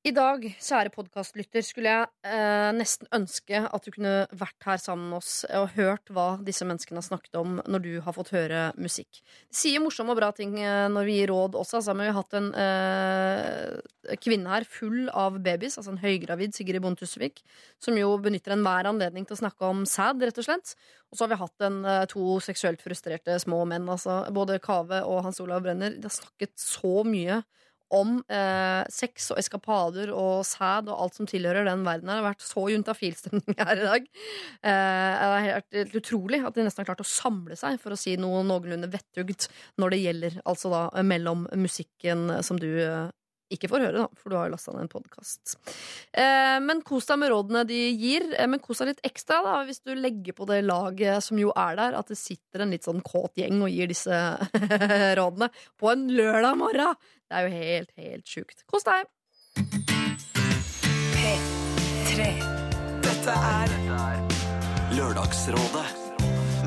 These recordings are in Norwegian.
I dag, kjære podkastlytter, skulle jeg eh, nesten ønske at du kunne vært her sammen med oss og hørt hva disse menneskene har snakket om når du har fått høre musikk. De sier morsomme og bra ting eh, når vi gir råd også. Altså, vi har hatt en eh, kvinne her full av babies, altså en høygravid Sigrid Bonde Tusvik, som jo benytter enhver anledning til å snakke om sæd, rett og slett. Og så har vi hatt en, eh, to seksuelt frustrerte små menn, altså både Kave og Hans Olav Brenner. De har snakket så mye om eh, sex og eskapader og sæd og alt som tilhører den verden her. Det har vært så juntafilstemning her i dag. Eh, det er helt, helt utrolig at de nesten har klart å samle seg for å si noe noenlunde vettugt når det gjelder altså da mellom musikken som du eh, ikke får høre, da, for du har jo lasta ned en podkast. Eh, men kos deg med rådene de gir. Eh, men kos deg litt ekstra da, hvis du legger på det laget som jo er der, at det sitter en litt sånn kåt gjeng og gir disse rådene på en lørdag morgen. Det er jo helt, helt sjukt. Kos deg! P3. Dette er Lørdagsrådet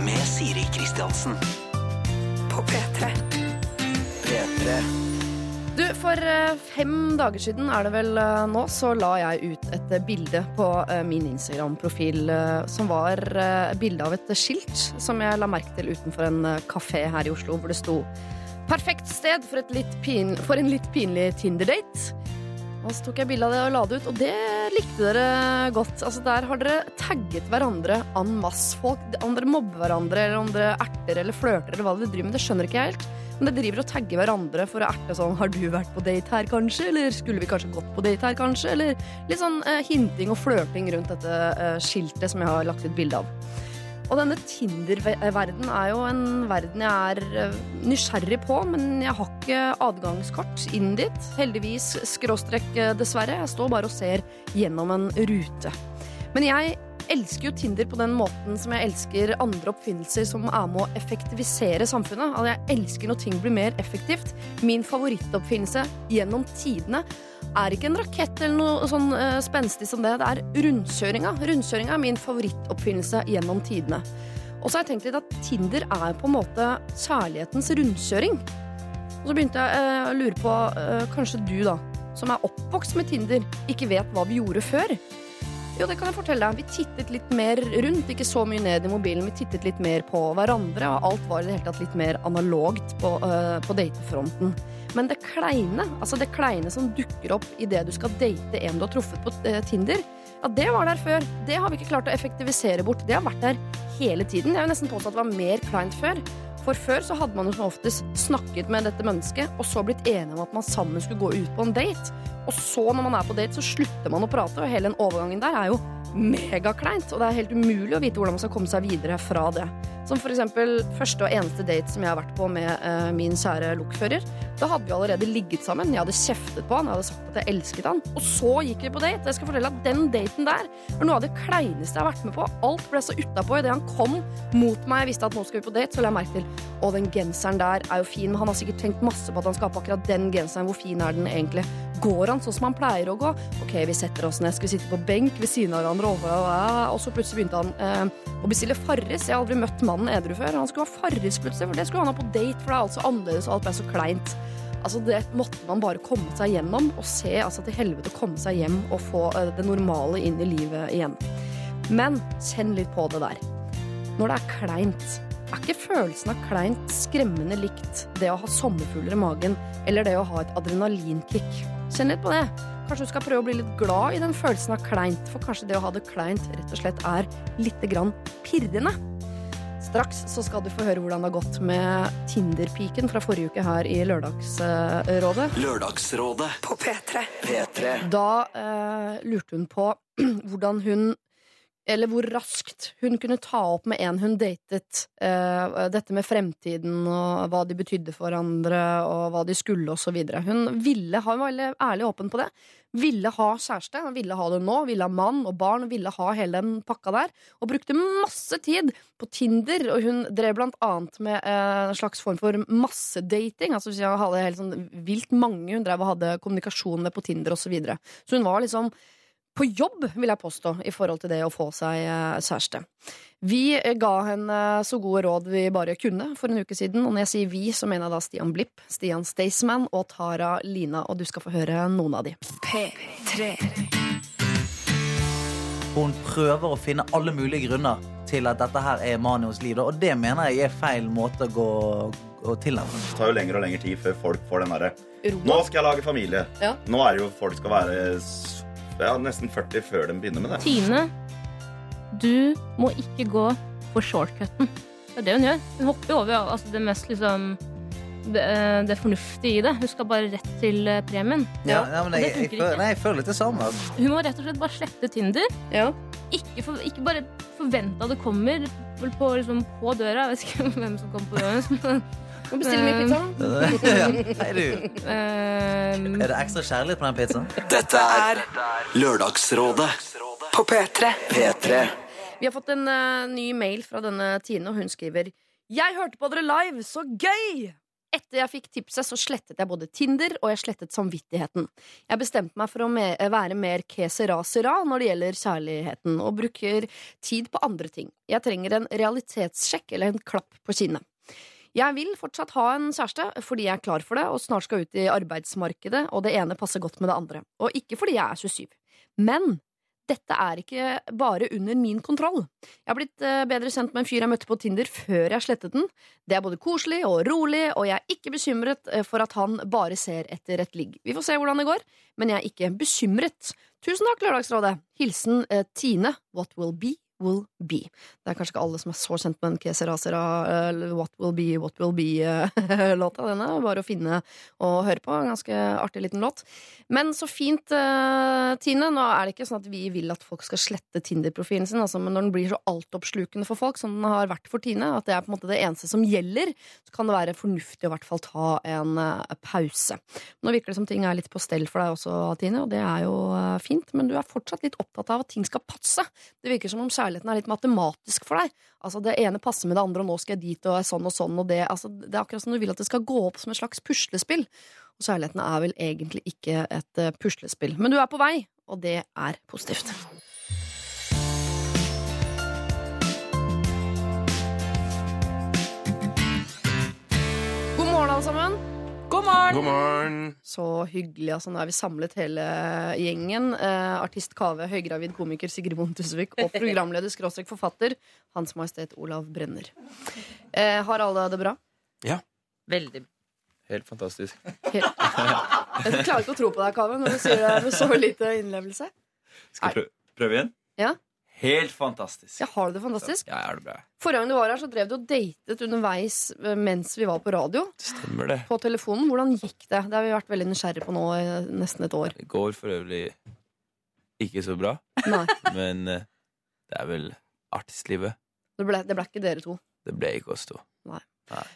med Siri Kristiansen. på P3. P3. Du, For eh, fem dager siden er det vel eh, nå, så la jeg ut et eh, bilde på min Instagram-profil som var bilde av et skilt som jeg la merke til utenfor en kafé her i Oslo, hvor det sto 'Perfekt sted for, pin for en litt pinlig Tinder-date'. Og så tok jeg bilde av det og la det ut, og det likte dere godt. Altså Der har dere tagget hverandre en masse. Folk, om dere mobber hverandre, eller om dere erter eller flørter, eller hva dere driver med, det skjønner ikke jeg helt. Men dere driver og tagger hverandre for å erte sånn Har du vært på date her, kanskje? Eller skulle vi kanskje gått på date her, kanskje? Eller litt sånn eh, hinting og flørting rundt dette eh, skiltet som jeg har lagt ut bilde av. Og denne Tinder-verden er jo en verden jeg er eh, nysgjerrig på, men jeg har ikke adgangskort inn dit. Heldigvis, skråstrekk eh, dessverre. Jeg står bare og ser gjennom en rute. Men jeg elsker jo Tinder på den måten som jeg elsker andre oppfinnelser som er med å effektivisere samfunnet. Altså, jeg elsker når ting blir mer effektivt. Min favorittoppfinnelse gjennom tidene er ikke en rakett eller noe sånn uh, spenstig som det. Det er rundkjøringa. Rundkjøringa er min favorittoppfinnelse gjennom tidene. Og så har jeg tenkt litt at Tinder er på en måte kjærlighetens rundkjøring. Og så begynte jeg uh, å lure på uh, Kanskje du, da, som er oppvokst med Tinder, ikke vet hva vi gjorde før? Jo, det kan jeg fortelle deg. Vi tittet litt mer rundt, ikke så mye ned i mobilen. Vi tittet litt mer på hverandre, og alt var i det hele tatt litt mer analogt på, uh, på datefronten. Men det kleine, altså det kleine som dukker opp idet du skal date en du har truffet på uh, Tinder, ja, det var der før. Det har vi ikke klart å effektivisere bort. Det har vært der hele tiden. Jeg vil nesten påstå at det var mer kleint før. For før så hadde man jo som oftest snakket med dette mennesket, og så blitt enige om at man sammen skulle gå ut på en date. Og så, når man er på date, så slutter man å prate, og hele den overgangen der er jo megakleint. Og det er helt umulig å vite hvordan man skal komme seg videre fra det. Som eksempel første og eneste date som jeg har vært på med uh, min kjære lokfører. Da hadde vi allerede ligget sammen. Jeg hadde kjeftet på han, jeg hadde sagt at jeg elsket han. Og så gikk vi på date. Jeg skal fortelle at den daten der var noe av det kleineste jeg har vært med på. Alt ble så utapå idet han kom mot meg. Jeg visste at nå skal vi på date, så la jeg merke til Å, den genseren der er jo fin, men han har sikkert tenkt masse på at han skal ha på akkurat den genseren. Hvor fin er den egentlig? Går han sånn som han pleier å gå? Ok, vi setter oss ned, skal vi sitte på benk ved siden av hverandre, og, så plutselig begynte han eh, å bestille Farris. Jeg har aldri møtt mannen edru før. Han skulle ha Farris plutselig, for det skulle han ha på date, for det er altså annerledes, og alt ble så kleint. Altså Det måtte man bare komme seg gjennom, og se altså til helvete komme seg hjem og få eh, det normale inn i livet igjen. Men kjenn litt på det der. Når det er kleint, er ikke følelsen av kleint skremmende likt det å ha sommerfugler i magen eller det å ha et adrenalinkick? Kjenn litt på det. Kanskje du skal prøve å bli litt glad i den følelsen av kleint, for kanskje det å ha det kleint rett og slett er lite grann pirrende. Straks så skal du få høre hvordan det har gått med Tinder-piken fra forrige uke her i Lørdagsrådet. Lørdagsrådet På P3. P3. Da eh, lurte hun på hvordan hun eller hvor raskt hun kunne ta opp med en hun datet, uh, dette med fremtiden og hva de betydde for hverandre, og hva de skulle, osv. Hun ville ha, var veldig ærlig åpen på det. Ville ha kjæreste, ville ha det nå, ville ha mann og barn, ville ha hele den pakka der. Og brukte masse tid på Tinder, og hun drev blant annet med uh, en slags form for massedating. Altså hun hadde helt sånn vilt mange hun drev og hadde kommunikasjon med på Tinder osv. Så, videre. så hun var liksom på jobb, vil jeg påstå, i forhold til det å få seg eh, kjæreste. Vi eh, ga henne så gode råd vi bare kunne for en uke siden. Og når jeg sier vi, så mener jeg da Stian Blipp, Stian Staysman og Tara Lina. Og du skal få høre noen av de. P3. Hun prøver å finne alle mulige grunner til at dette her er Manios liv. Og det mener jeg er feil måte å gå, gå til den. Det tar jo lengre og lengre tid før folk får den derre Nå skal jeg lage familie. Ja. Nå er det jo folk skal være s- er nesten 40 før de begynner med det. Tine, du må ikke gå for shortcutten. Det er det hun gjør. Hun hopper over altså, det mest liksom det, eh, det fornuftige i det. Hun skal bare rett til eh, premien. Ja, ja, men og jeg, jeg, føler, nei, jeg føler litt det samme. Hun må rett og slett bare slette Tinder. Ja. Ikke, for, ikke bare forvente at det kommer på, på, liksom, på døra. Jeg vet ikke hvem som kommer på døra. Må bestille mye pizza. ja. Hei, du. Eh, Er det ekstra kjærlighet på den pizzaen? Dette er Lørdagsrådet på P3. P3 Vi har fått en eh, ny mail fra denne Tine, og hun skriver Jeg hørte på dere live, så gøy! Etter jeg fikk tipset, så slettet jeg både Tinder og jeg slettet samvittigheten. Jeg bestemte meg for å me være mer kesera-sera når det gjelder kjærligheten, og bruker tid på andre ting. Jeg trenger en realitetssjekk eller en klapp på kinnet. Jeg vil fortsatt ha en kjæreste fordi jeg er klar for det og snart skal ut i arbeidsmarkedet, og det ene passer godt med det andre. Og ikke fordi jeg er 27. Men dette er ikke bare under min kontroll. Jeg har blitt eh, bedre kjent med en fyr jeg møtte på Tinder før jeg slettet den. Det er både koselig og rolig, og jeg er ikke bekymret eh, for at han bare ser etter et ligg. Vi får se hvordan det går, men jeg er ikke bekymret. Tusen takk, Lørdagsrådet. Hilsen eh, Tine. What will be, will be. Det er kanskje ikke alle som er så kjent med den Kesera Sera eh, What will be, what will be-låta. Denne er bare å finne og høre på. En ganske artig liten låt. Men så fint, eh, Tine. Nå er det ikke sånn at vi vil at folk skal slette Tinder-profilen sin, altså, men når den blir så altoppslukende for folk, som den har vært for Tine, at det er på en måte det eneste som gjelder, så kan det være fornuftig å i hvert fall ta en eh, pause. Nå virker det som ting er litt på stell for deg også, Tine, og det er jo eh, fint, men du er fortsatt litt opptatt av at ting skal passe. Det virker som om kjærligheten er litt matematisk for deg. Altså Det ene passer med det andre, og nå skal jeg dit og er sånn og sånn. Og det, altså, det er akkurat som du vil at det skal gå opp som et slags puslespill. Og kjærligheten er vel egentlig ikke et eh, puslespill. Men du er på vei, og det er positivt. God morgen, alle sammen. God morgen! Så hyggelig. altså Nå er vi samlet hele gjengen. Eh, artist Kave, høygravid komiker Sigrid Bonde Tusvik og programleder skråstrek forfatter Hans Majestet Olav Brenner. Eh, har alle det bra? Veldig. Helt fantastisk. Helt. Jeg klarer ikke å tro på deg, Kave, når du sier det med så lite innlevelse. Skal vi prøve, prøve igjen? Ja. Helt fantastisk. Ja, har du det fantastisk? Ja, jeg har det bra. Forrige gang du var her, så drev du og datet underveis eh, mens vi var på radio. Stemmer det. På telefonen. Hvordan gikk det? Det har vi vært veldig nysgjerrige på nå i nesten et år. Det går for øvrig ikke så bra, Nei, men eh, det er vel artistlivet. det ble, det ble ikke dere to. Det ble ikke oss to. Nei.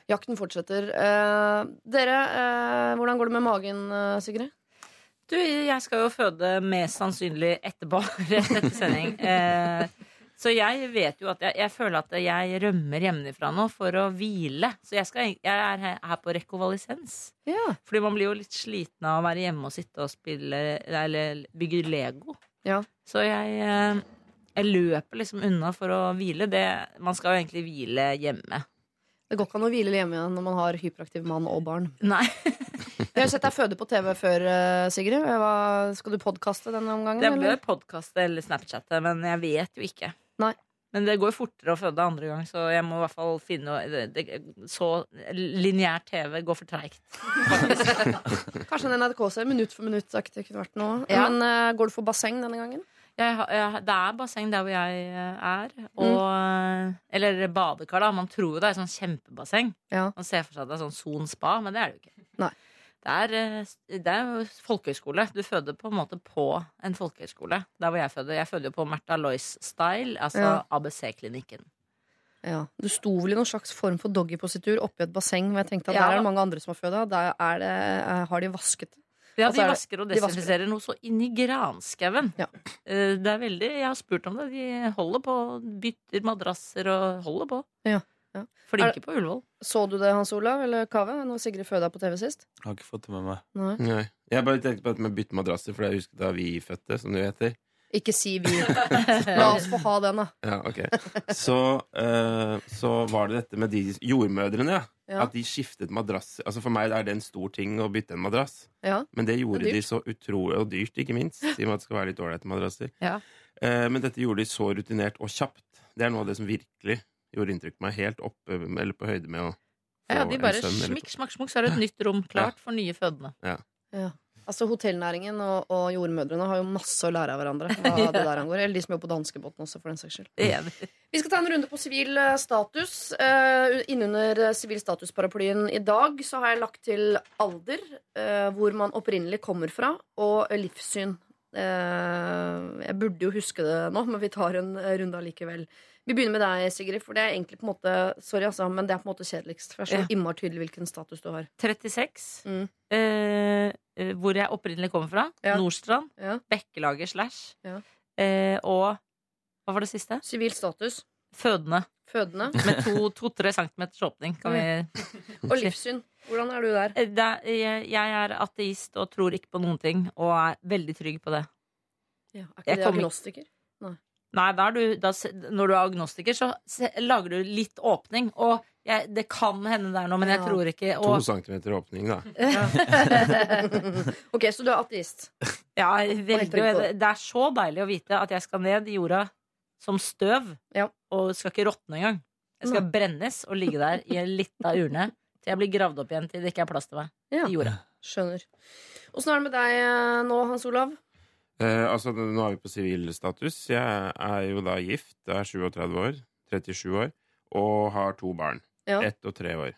Jakten fortsetter. Eh, dere, eh, hvordan går det med magen, eh, Sigrid? Du, jeg skal jo føde mest sannsynlig etterpå, rett etter sending. Eh, så jeg vet jo at jeg, jeg føler at jeg rømmer hjemmefra nå for å hvile. Så jeg, skal, jeg er her, her på rekonvalesens. Ja. Fordi man blir jo litt sliten av å være hjemme og sitte og spille eller bygge Lego. Ja. Så jeg, eh, jeg løper liksom unna for å hvile. Det, man skal jo egentlig hvile hjemme. Det går ikke an å hvile hjemme når man har hyperaktiv mann og barn. Nei. Jeg har sett deg føde på TV før, eh, Sigrid. Hva, skal du podkaste denne omgangen? Det eller? podkaste eller Snapchatte, men jeg vet jo ikke. Nei. Men det går jo fortere å føde andre gang, så jeg må i hvert fall finne det, det, Så lineær TV går for treigt. Kanskje en NRK-serie minutt for minutt-aktig kunne vært noe. Ja. Men uh, går du for basseng denne gangen? Jeg, jeg, det er basseng der hvor jeg eh, er. Og, Eller badekar, da. Man tror jo det er sånn kjempebasseng. Ja. Man ser for seg at det er sånn Son spa, men det er det jo ikke. Nei. Det er, eh, det er jo folkehøyskole. Du føder på en måte på en folkehøyskole. Der hvor jeg føder. Jeg føder jo på Märtha Lois-style, altså Ja. ABC-klinikken. Ja. Du sto vel i noen slags form for doggypositur oppi et basseng, hvor jeg tenkte at Ja. der er det mange andre som har føda. Der er det, eh, har de vasket. Ja, de er vasker og de desinfiserer noe så inn i granskauen. Ja. Eh, Det er veldig Jeg har spurt om det. De holder på, bytter madrasser og holder på. Ja, ja. Flinke på Ullevål. Så du det, Hans Olav eller Kave, når Sigrid føda på TV sist? Jeg Har ikke fått det med meg. Nei. Nei. Jeg bare tenkte på at med bytter madrasser, for jeg husker da vi fødte, som du heter. Ikke si vi. La oss få ha den, da. Ja, ok. Så, uh, så var det dette med de jordmødrene, ja. Ja. At de skiftet madrass. Altså For meg er det en stor ting å bytte en madrass. Ja. Men det gjorde Det de så utrolig Og dyrt, ikke minst. Siden at det skal være litt ålreite madrasser. Ja. Eh, men dette gjorde de så rutinert og kjapt. Det er noe av det som virkelig gjorde inntrykk på meg. Helt oppe eller på høyde med å få Ja, de en bare sønn smikk, smakk, smukk, så er det et nytt rom klart for nye fødende. Ja. Altså Hotellnæringen og, og jordmødrene har jo masse å lære av hverandre. Hva det der angår Eller de som jobber på danskebåten også, for den saks skyld. Vi skal ta en runde på sivil eh, status. Uh, Innunder eh, sivil status-paraplyen i dag så har jeg lagt til alder, uh, hvor man opprinnelig kommer fra, og livssyn. Eh, jeg burde jo huske det nå, men vi tar en eh, runde allikevel. Vi begynner med deg, Sigrid, for det er egentlig på en måte Sorry, altså, men det er på en måte kjedeligst. For det er så Ja. innmari tydelig hvilken status du har. 36. Mm. Eh, eh, hvor jeg opprinnelig kommer fra. Ja. Nordstrand. Ja. Bekkelaget slash. Ja. Eh, og hva var det siste? Sivil status. Fødende. Fødende. Med to-tre centimeters åpning. Kan vi Og livssyn. Hvordan er du der? Eh, det er, jeg, jeg er ateist og tror ikke på noen ting, og er veldig trygg på det. Ja, er ikke Jeg det kommer- agnostiker? Nei, da er du, da, når du er agnostiker, så se, lager du litt åpning. Og jeg, det kan hende det er noe, men jeg Ja. tror ikke To centimeter åpning, da. ok, så du er ateist. ja, det, det er så deilig å vite at jeg skal ned i jorda som støv, Ja. og skal ikke råtne engang. Jeg skal brennes og ligge der i en lita urne til jeg blir gravd opp igjen til det ikke er plass til meg Ja, i jorda. skjønner. Åssen er det med deg eh, nå, Hans Olav? Eh, altså, nå er vi på sivilstatus. Jeg er jo da gift, jeg er 37 år, 37 år, og har to barn. Ja. Ett og tre år.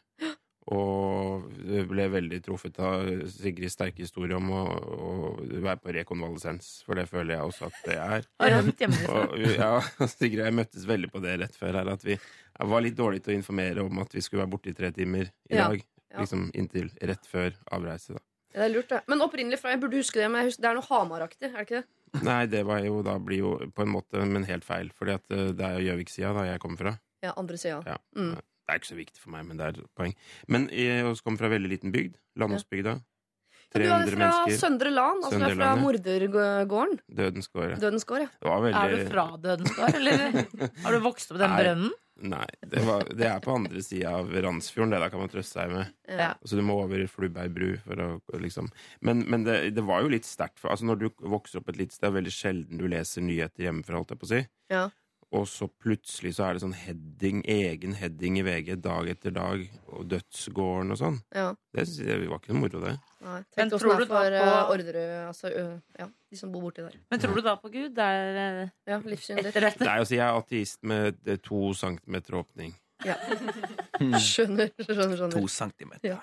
Og ble veldig truffet av Sigrids sterke historie om å, å være på rekonvalesens, for det føler jeg også at det er. Hjemmefra. Og ja, Sigrid og jeg møttes veldig på det rett før her, at vi var litt dårlige til å informere om at vi skulle være borte i tre timer i Ja. dag. Liksom inntil rett før avreise, da. Det er lurt, det. Men opprinnelig fra Jeg burde huske det, men husker, det er noe Hamar-aktig, er det ikke det? Nei, det var jo da blir jo på en måte, men helt feil. For eh, det er jo Gjøvik-sida da jeg kommer fra. Ja, andre sida. Ja. Mm. Det er ikke så viktig for meg, men det er et poeng. Men jeg også kommer fra veldig liten bygd. Landåsbygda. Du er fra mennesker. Søndre Land, altså du Søndre er fra mordergården. Dødens gård. ja. Dødens gård, ja. Det var veldig Er du fra Dødens gård, eller har du vokst opp i den Nei. brønnen? Nei, det, var, det er på andre sida av Randsfjorden. Det der kan man trøste seg med. ja. Så du må over Flubberg bru for å liksom Men, men det, det var jo litt sterkt. Altså når du vokser opp et lite sted, er det veldig sjelden du leser nyheter hjemmefra, holdt jeg på å si. Ja. Og så plutselig så er det sånn heading, egen heading i VG dag etter dag, og Dødsgården og sånn. ja. Det synes jeg var ikke noe moro, det. Nei. Men tror du da for på- uh, Orderud, altså ja, de som bor borti der. Men tror du da på Gud? Det er eh, Ja, livssynet ditt. etter dette? Nei, altså Jeg er ateist med eh, to centimeter åpning. Ja. Skjønner, skjønner, skjønner. To centimeter. Ja.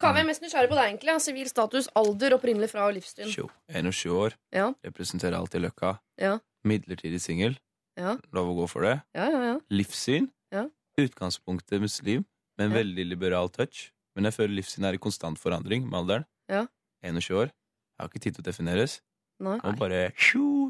Kaveh, vi er mest nysgjerrig på deg, egentlig. Sivil status, alder, opprinnelig fra livssyn. Tjo. 21 år. Ja. Representerer alltid Løkka. Ja. Midlertidig singel. Ja. Lov å gå for det. Ja, ja, ja. Livssyn. Ja. Utgangspunktet muslim, med en Ja. veldig liberal touch. Men jeg føler livssyn er i konstant forandring med alderen. Ja. 21 år. Jeg har ikke tid til å defineres. Nei. Og bare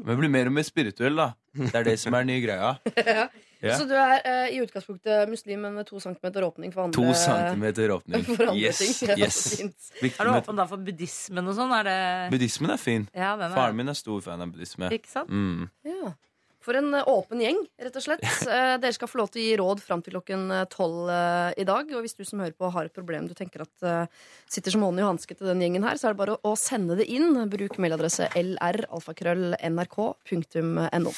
Men blir mer og mer spirituell, da. Det er det som er den nye greia. Ja. Ja. Så du er eh, i utgangspunktet muslim, men med to centimeter åpning for andre To centimeter åpning. For andre Yes, ting. Ja, yes. Er du åpen da for buddhismen og sånn? Det Buddhismen er fin. Ja, er Faren min er stor fan av buddhisme. Ikke sant? Mm. Ja. For en eh, åpen gjeng, rett og slett. Eh, dere skal få lov til å gi råd fram til klokken eh, tolv eh, i dag. Og hvis du som hører på har et problem du tenker at eh, sitter som hånden i hanske til den gjengen her, så er det bare å, sende det inn. Bruk mailadresse lralfakrøll.nrk.no.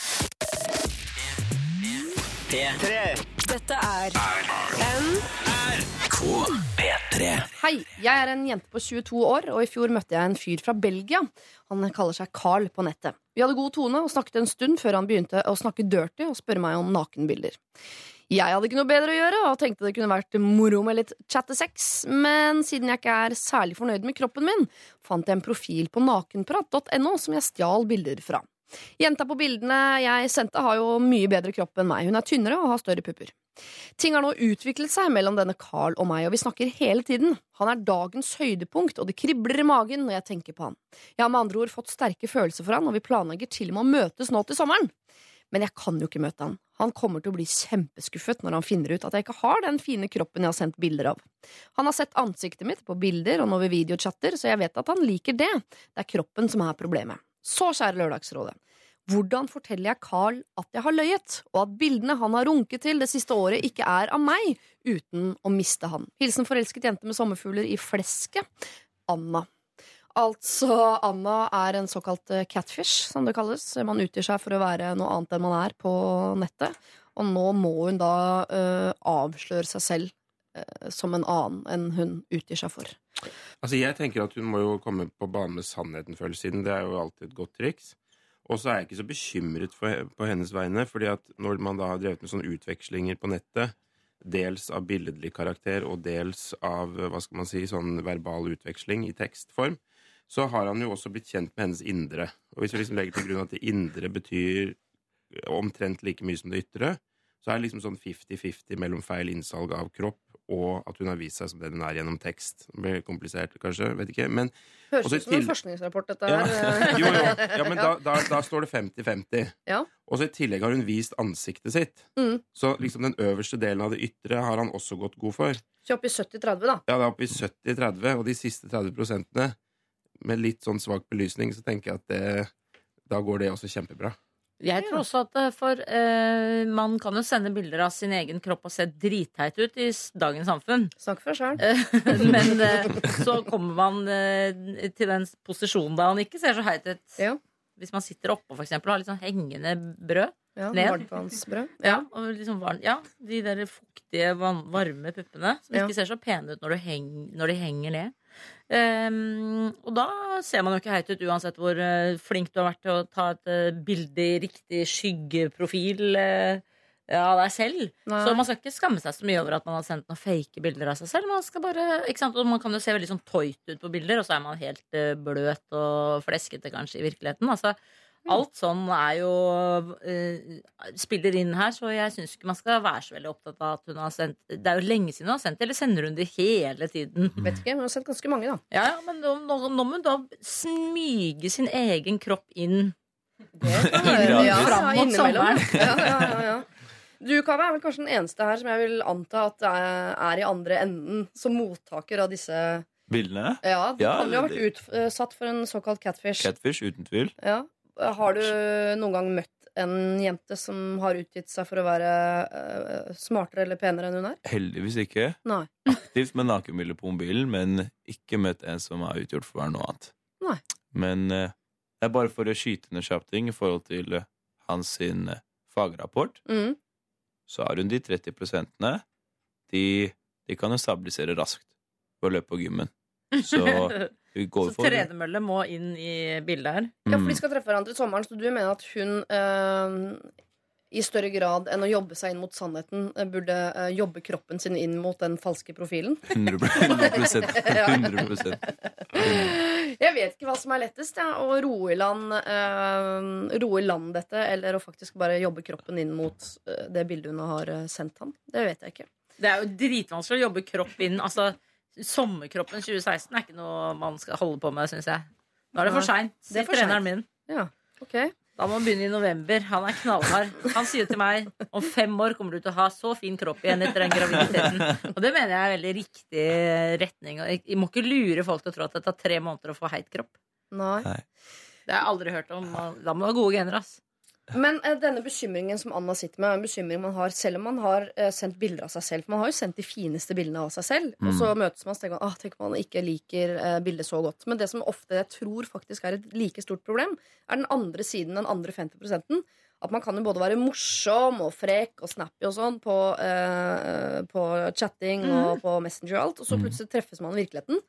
Dette er Hei, jeg er en jente på 22 år, og i fjor møtte jeg en fyr fra Belgia. Han kaller seg Carl på nettet. Vi hadde god tone og snakket en stund før han begynte å snakke dirty og spørre meg om nakenbilder. Jeg hadde ikke noe bedre å gjøre og tenkte det kunne vært moro med litt chattesex, men siden jeg ikke er særlig fornøyd med kroppen min, fant jeg en profil på nakenprat.no som jeg stjal bilder fra. Jenta på bildene jeg sendte, har jo mye bedre kropp enn meg. Hun er tynnere og har større pupper. Ting har nå utviklet seg mellom denne Carl og meg, og vi snakker hele tiden. Han er dagens høydepunkt, og det kribler i magen når jeg tenker på han. Jeg har med andre ord fått sterke følelser for han, og vi planlegger til og med å møtes nå til sommeren. Men jeg kan jo ikke møte han. Han kommer til å bli kjempeskuffet når han finner ut at jeg ikke har den fine kroppen jeg har sendt bilder av. Han har sett ansiktet mitt på bilder og nå ved videochatter, så jeg vet at han liker det. Det er kroppen som er problemet. Så, kjære Lørdagsrådet, Hvordan forteller jeg Carl at jeg har løyet, og at bildene han har runket til det siste året, ikke er av meg, uten å miste han? Hilsen forelsket jente med sommerfugler i flesket. Anna. Altså, Anna er en såkalt eh, catfish, som det kalles. Man utgir seg for å være noe annet enn man er på nettet. Og nå må hun da uh, avsløre seg selv uh, som en annen enn hun utgir seg for. Altså, jeg tenker at hun må jo komme på banen med sannheten før eller siden. Det er jo alltid et godt triks. Og så er jeg ikke så bekymret for, på hennes vegne, fordi at når man da har drevet med sånne utvekslinger på nettet, dels av billedlig karakter og dels av hva skal man si, sånn verbal utveksling i tekstform, så har han jo også blitt kjent med hennes indre. Og hvis vi liksom legger til grunn at det indre betyr omtrent like mye som det ytre, så er det liksom sånn 50-50 mellom feil innsalg av kropp og at hun har vist seg som det hun er gjennom tekst. Det blir komplisert, kanskje. Vet ikke. Men Høres ut som en forskningsrapport, dette ja. her. Jo, jo. Ja, men da, da, da står det 50-50. Ja. Og så i tillegg har hun vist ansiktet sitt. Mm. Så liksom den øverste delen av det ytre har han også gått god for. Så opp i 70-30, da. Ja, det er opp i 70-30, og de siste 30 prosentene med litt sånn svak belysning, så tenker jeg at det, da går det også kjempebra. Jeg tror også at eh, for eh, man kan jo sende bilder av sin egen kropp og se dritteit ut i dagens samfunn. Snakk for deg sjøl. Eh, Men eh, så kommer man eh, til den posisjonen da han ikke ser så heit ut. Ja. Hvis man sitter oppå for eksempel, og har litt sånn hengende brød. Ja. Varmtvannsbrød. Ja, og liksom varm, ja, De der fuktige, varme puppene som ikke ser så pene ut når, du heng, når de henger ned. Ehm, og da ser man jo ikke heit ut uansett hvor uh, flink du har vært til å ta et uh, bilde i riktig skyggeprofil uh, av deg selv. Nei. Så man skal ikke skamme seg så mye over at man har sendt noen fake bilder av seg selv. Man bare, man kan jo se veldig sånn tøyt ut på bilder, og så er man helt bløt og fleskete kanskje i virkeligheten. Altså, alt sånn er jo uh, spiller inn her, så jeg syns ikke man skal være så veldig opptatt av at hun har sendt Det er jo lenge siden hun har sendt det, eller sender hun det hele tiden? Vet ikke, hun har sendt ganske mange, da. Ja, ja, men nå, nå, nå må hun da smyge sin egen kropp inn. Det kan Ja, ja, fram mot innimellom. sommeren. Ja, ja, ja, ja. Du, Kave, er vel kanskje den eneste her som jeg vil anta at er, er i andre enden som mottaker av disse Bildene? Ja, du Ja, kan jo ha vært utsatt for en såkalt catfish. Catfish, uten tvil. Ja. Har du noen gang møtt en jente som har utgitt seg for å være uh, smartere eller penere enn hun er? Heldigvis ikke. Nei. Aktivt med nakenbilde på mobilen, men ikke møtt en som er utgjort for å være noe annet. Nei. Men uh, det er bare for å skyte ned kjapt ting i forhold til eh, hans sin fagrapport. Mm. Så har hun de 30 prosentene. De, de kan jo stabilisere raskt ved å løpe på gymmen. Så vi går Så for tredemølle må inn i bildet her. Ja, for Mm. de skal treffe hverandre i sommeren, så du mener at hun øh, i større grad enn å jobbe seg inn mot sannheten, eh, burde øh, jobbe kroppen sin inn mot den falske profilen? 100, 100 Jeg vet ikke hva som er lettest, ja. å roe i land, øh, roe i land dette, eller å faktisk bare jobbe kroppen inn mot det bildet hun har sendt han. Det vet jeg ikke. Det er jo dritvanskelig å jobbe kropp inn. Altså, Sommerkroppen 2016 er ikke noe man skal holde på med, syns jeg. Nå er det for seint, Det er sier treneren min. Ja, ok. Da må man begynne i november. Han er knallhard. Han sier til meg om fem år kommer du til å ha så fin kropp igjen etter den graviditeten. Og det mener jeg er veldig riktig retning. Jeg må ikke lure folk til å tro at det tar tre måneder å få heit kropp. Nei. Det har jeg aldri hørt om. Da må du ha gode gener, ass. Men eh, denne bekymringen som Anna sitter med, er en bekymring man har selv om man har eh, sendt bilder av seg selv. For man har jo sendt de fineste bildene av seg selv, og så møtes man og tenker man ah, tenk man ikke liker eh, bildet så godt. Men det som ofte jeg tror faktisk er et like stort problem, er den andre siden, den andre 50% At man kan jo både være morsom og frekk og snappy og sånn på, eh, på chatting og på Messenger og alt, og så plutselig treffes man i virkeligheten.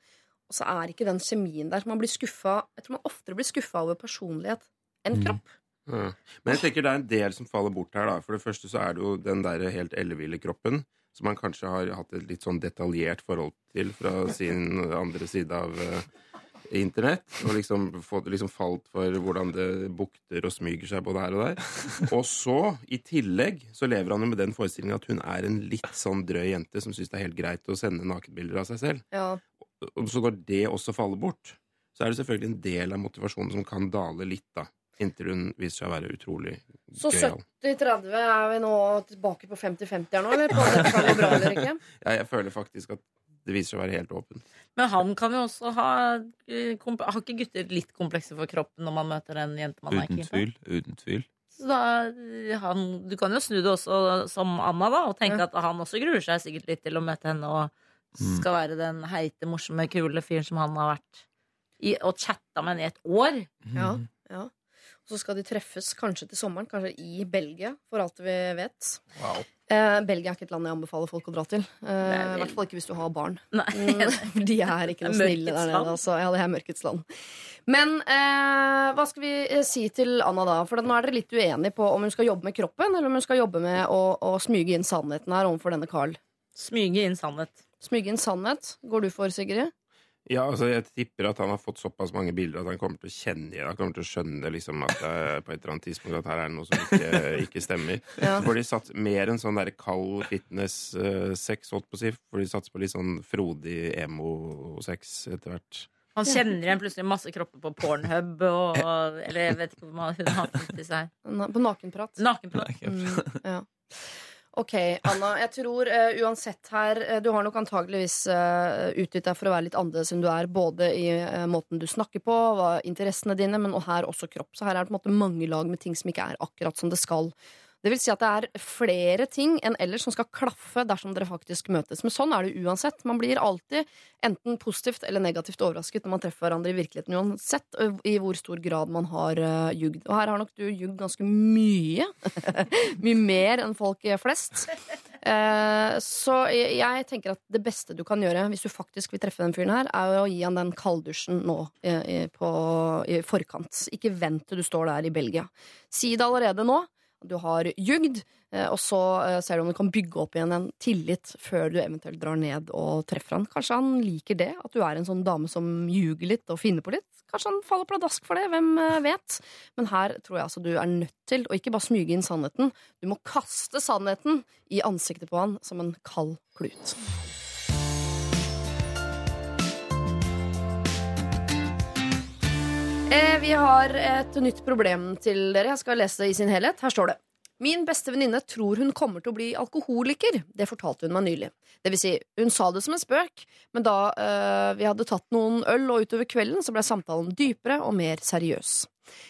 Og så er ikke den kjemien der. Så man blir skuffa Jeg tror man oftere blir skuffa over personlighet enn kropp. Ja. Men jeg tenker det er en del som faller bort her. da For det første så er det jo den der helt elleville kroppen som man kanskje har hatt et litt sånn detaljert forhold til fra sin andre side av uh, internett. Og liksom, fått, liksom falt for hvordan det bukter og smyger seg både her og der. Og så, i tillegg, så lever han jo med den forestillingen at hun er en litt sånn drøy jente som syns det er helt greit å sende nakenbilder av seg selv. Ja. Og så når det også faller bort, så er det selvfølgelig en del av motivasjonen som kan dale litt, da. Inntil hun viser seg å være utrolig Så gøyal. 70-30 er vi nå tilbake på 50-50 her nå, eller? På gå bra eller ikke? Jeg, jeg føler faktisk at det viser seg å være helt åpen. Men han kan jo også ha eh, Har ikke gutter litt komplekser for kroppen når man møter en jente man er Uten keen på? tvil. Uten tvil. Så da, eh, han, du kan jo snu det også som Anna, da, og tenke Ja. at han også gruer seg sikkert litt til å møte henne og Mm. skal være den heite, morsomme, kule fyren som han har vært i, og chatta med henne i et år. Ja, ja. Og så skal de treffes kanskje til sommeren, kanskje i Belgia, for alt vi vet. Eh, Belgia er ikke et land jeg anbefaler folk å dra til. Eh, I hvert fall ikke hvis du har barn. Nei. For de er ikke noe snille der nede. Altså. Ja, det er mørkets land. Men eh, hva skal vi eh, si til Anna da? For nå er dere litt uenige på om hun skal jobbe med kroppen, eller om hun skal jobbe med å, å smyge inn sannheten her overfor denne Carl. Smyge inn sannhet. Smyge inn sannhet. Går du for, Sigrid? Ja, altså Jeg tipper at han har fått såpass mange bilder at han kommer til å kjenne igjen Han kommer til å skjønne liksom at det er på et eller annet tidspunkt at her er det noe som ikke, ikke stemmer. Ja. Så får de satt mer en sånn der kald fitness-sex, holdt på å si. For de satser på litt sånn frodig emo-sex etter hvert. Han kjenner igjen plutselig masse kropper på Pornhub og Eller jeg vet ikke hva hun har funnet i seg. På På nakenprat. Nakenprat. Mm, ja. Ok, Anna. Jeg tror uh, uansett her eh, Du har nok antageligvis uh, utgitt deg for å være litt annerledes enn du er, både i måten du snakker på, hva, interessene dine, men og her også kropp. Så her er det på en måte mange lag med ting som ikke er akkurat som det skal. Det vil si at det er flere ting enn ellers som skal klaffe dersom dere faktisk møtes. Men sånn er det uansett. Man blir alltid enten positivt eller negativt overrasket når man treffer hverandre i virkeligheten, uansett i hvor stor grad man har uh, jugd. Og her har nok du jugd ganske mye. mye mer enn folk flest. Uh, så jeg, jeg tenker at det beste du kan gjøre hvis du faktisk vil treffe den fyren her, er å gi han den kalddusjen nå i, i, på, i forkant. Ikke vent til du står der i Belgia. Si det allerede nå. Du har jugd, eh, og så eh, ser du om du kan bygge opp igjen en tillit før du eventuelt drar ned og treffer han. Kanskje han liker det, at du er en sånn dame som ljuger litt og finner på litt. Kanskje han faller pladask for det, hvem eh, vet? Men her tror jeg altså du er nødt til å ikke bare smyge inn sannheten, du må kaste sannheten i ansiktet på han som en kald klut. Eh, vi har et nytt problem til dere. Jeg skal lese det i sin helhet. Her står det. Min beste venninne tror hun kommer til å bli alkoholiker. Det fortalte hun meg nylig. Det vil si, hun sa det som en spøk, men da eh, vi hadde tatt noen øl og utover kvelden, så ble samtalen dypere og mer seriøs.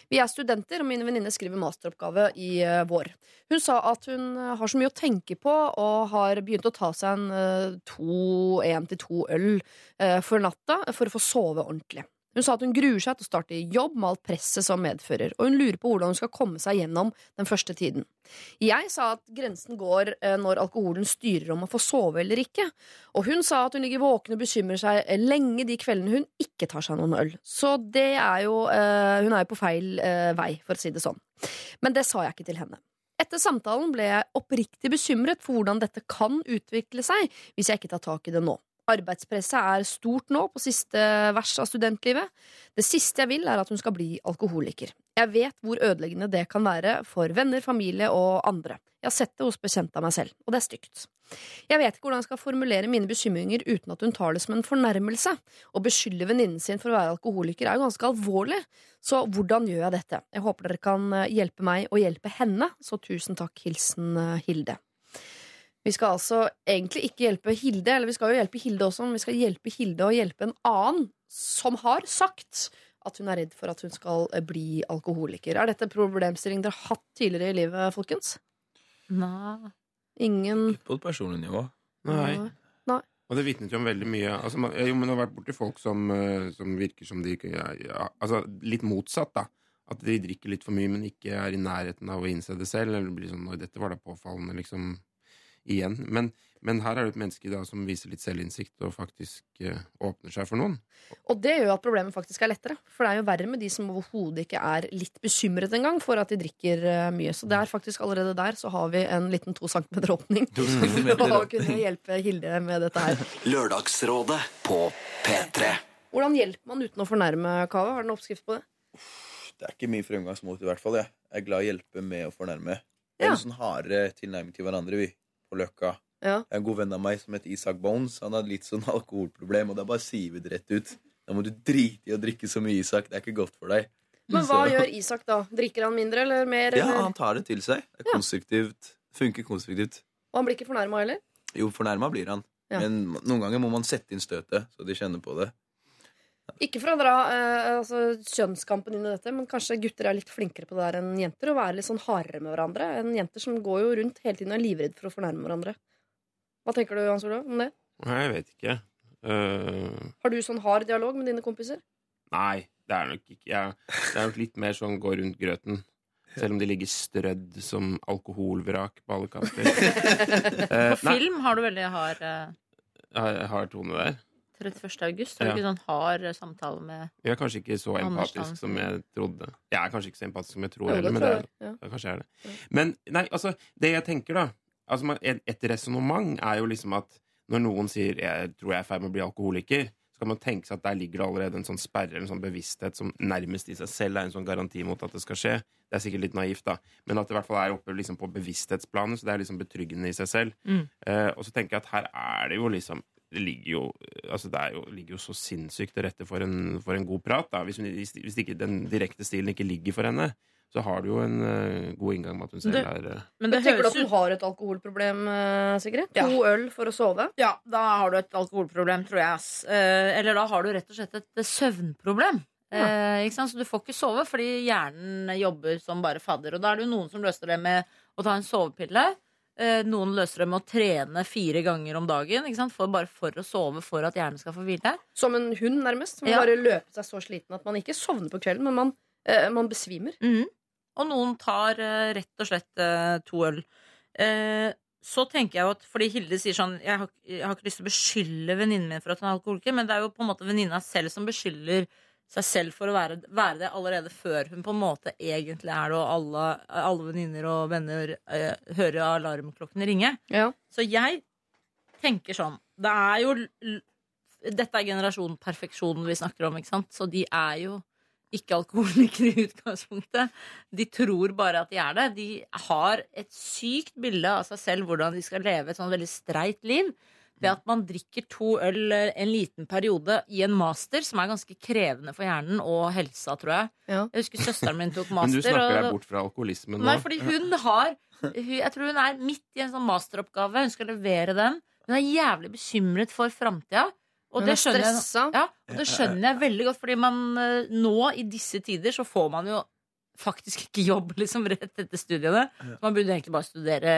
Vi er studenter, og min venninne skriver masteroppgave i eh, vår. Hun sa at hun eh, har så mye å tenke på, og har begynt å ta seg en eh, to, en til to øl eh, for natta for å få sove ordentlig. Hun sa at hun gruer seg til å starte i jobb med alt presset som medfører, og hun lurer på hvordan hun skal komme seg gjennom den første tiden. Jeg sa at grensen går eh, når alkoholen styrer om å få sove eller ikke, og hun sa at hun ligger våken og bekymrer seg lenge de kveldene hun ikke tar seg noen øl. Så det er jo eh, Hun er jo på feil eh, vei, for å si det sånn. Men det sa jeg ikke til henne. Etter samtalen ble jeg oppriktig bekymret for hvordan dette kan utvikle seg hvis jeg ikke tar tak i det nå. Arbeidspresset er stort nå på siste vers av studentlivet. Det siste jeg vil, er at hun skal bli alkoholiker. Jeg vet hvor ødeleggende det kan være for venner, familie og andre. Jeg har sett det hos bekjente av meg selv, og det er stygt. Jeg vet ikke hvordan jeg skal formulere mine bekymringer uten at hun tar det som en fornærmelse. Å beskylde venninnen sin for å være alkoholiker er jo ganske alvorlig, så hvordan gjør jeg dette? Jeg håper dere kan eh, hjelpe meg og hjelpe henne, så tusen takk. Hilsen eh, Hilde. Vi skal altså egentlig ikke hjelpe Hilde, eller vi skal jo hjelpe Hilde også, men vi skal hjelpe Hilde å hjelpe en annen som har sagt at hun er redd for at hun skal eh, bli alkoholiker. Er dette en problemstilling dere har hatt tidligere i livet, folkens? Nei. Ingen Ikke På et personlig nivå. Nei. Nei. Og det vitnet jo om veldig mye altså, man, Jo, men jeg har vært borti folk som, eh, som virker som de ikke ja, ja, Altså litt motsatt, da. At de drikker litt for mye, men ikke er i nærheten av å innse det selv. Eller det blir sånn Oi, dette var da påfallende, liksom. Igjen. Men, men her er det et menneske da som viser litt selvinnsikt og faktisk eh, åpner seg for noen. Og det gjør jo at problemet faktisk er lettere. For det er jo verre med de som overhodet ikke er litt bekymret engang for at de drikker eh, mye. Så det er faktisk allerede der så har vi en liten to centimeter åpning. for å kunne hjelpe Hilde med dette her. Lørdagsrådet på P3. Hvordan hjelper man uten å fornærme Kave? Har du en oppskrift på det? Det er ikke mye fremgangsmåte, i hvert fall. Jeg, jeg er glad i å hjelpe med å fornærme. Ja. er en sånn hardere tilnærming til hverandre, vi. På Løkka. Ja. En god venn av meg som heter Isak Bones. Han hadde litt sånn alkoholproblem, og da bare sier vi det rett ut. Da må du drite i å drikke så mye, Isak. Det er ikke godt for deg. Men hva Så- gjør Isak da? Drikker han mindre eller mer? Ja, eller? han tar det til seg. Det er konstruktivt. Funker konstruktivt. Og han blir ikke fornærma heller? Jo, fornærma blir han. Ja. Men noen ganger må man sette inn støtet, så de kjenner på det. Ikke for å dra eh, altså, kjønnskampen inn i dette, men kanskje gutter er litt flinkere på det der enn jenter. Å være litt sånn hardere med hverandre. En jenter som går jo rundt hele tiden og er livredd for å fornærme hverandre. Hva tenker du, Hans Olav, om det? Nei, jeg vet ikke. Uh... Har du sånn hard dialog med dine kompiser? nei, det er nok ikke jeg, Det er nok litt mer sånn gå rundt grøten. Selv om de ligger strødd som alkoholvrak på alle kanter. uh, På nei, film har du veldig hard uh... jeg har Tone der. 31. august. Har du Ja. ikke sånn hard eh, samtale med Jeg er kanskje ikke så Anders empatisk som jeg trodde. Jeg er kanskje ikke så empatisk som jeg tror heller, men det er, Ja. kanskje jeg er det. Men nei, altså, det jeg tenker, da altså, et resonnement er jo liksom at når noen sier 'jeg tror jeg er i ferd med å bli alkoholiker', så kan man tenke seg at der ligger det allerede en sånn sperre en sånn bevissthet som nærmest i seg selv er en sånn garanti mot at det skal skje. Det er sikkert litt naivt, da, men at det i hvert fall er oppe liksom på bevissthetsplanet, så det er liksom betryggende i seg selv. Mm. Uh, og så tenker jeg at her er det jo liksom det ligger jo, altså det er jo, ligger jo så sinnssykt til rette for en, for en god prat. Da. Hvis, hun, hvis, ikke den direkte stilen ikke ligger for henne, så har du jo en uh, god inngang med at hun selv er uh... Men det tenker du at du har et alkoholproblem, eh, Sigrid? Ja. To øl for å sove? Ja, da har du et alkoholproblem, tror jeg. Eh, eller da har du rett og slett et søvnproblem. Ja. ikke sant? Så du får ikke sove fordi hjernen jobber som bare fadder. Og da er det jo noen som løser det med å ta en sovepille. Eh, noen løser det med å trene fire ganger om dagen ikke? For, bare for å sove for at hjernen skal få hvile. Som en hund, nærmest. Som Ja. bare løper seg så sliten at man ikke sovner på kvelden, men man, eh, man besvimer. Mhm. Og noen tar eh, rett og slett eh, to øl. Eh, så tenker jeg jo at Fordi Hilde sier sånn Jeg har, jeg har ikke lyst til å beskylde venninnen min for at hun er alkoholiker, men det er jo på en måte venninna selv som beskylder seg selv for å være, være det allerede før hun på en måte egentlig er det, og alle, alle venninner og venner eh, hører alarmklokkene ringe. Ja. Så jeg tenker sånn Det er jo Dette er generasjon perfeksjon vi snakker om, ikke sant? Så de er jo ikke alkoholikere i utgangspunktet. De tror bare at de er det. De har et sykt bilde av seg selv hvordan de skal leve et sånn veldig streit liv. Det at man drikker to øl eh, en liten periode i en master, som er ganske krevende for hjernen og helsa, tror jeg. Ja. Jeg husker søsteren min tok master. Men du snakker og- deg bort fra alkoholismen nå. Nei, fordi hun har hun, Jeg tror hun er midt i en sånn masteroppgave. Hun skal levere den. Hun er jævlig bekymret for framtida. Og det er skjønner jeg, ja, og det skjønner jeg veldig godt, fordi man eh, nå i disse tider så får man jo faktisk ikke jobb liksom rett etter studiene. Man burde egentlig bare studere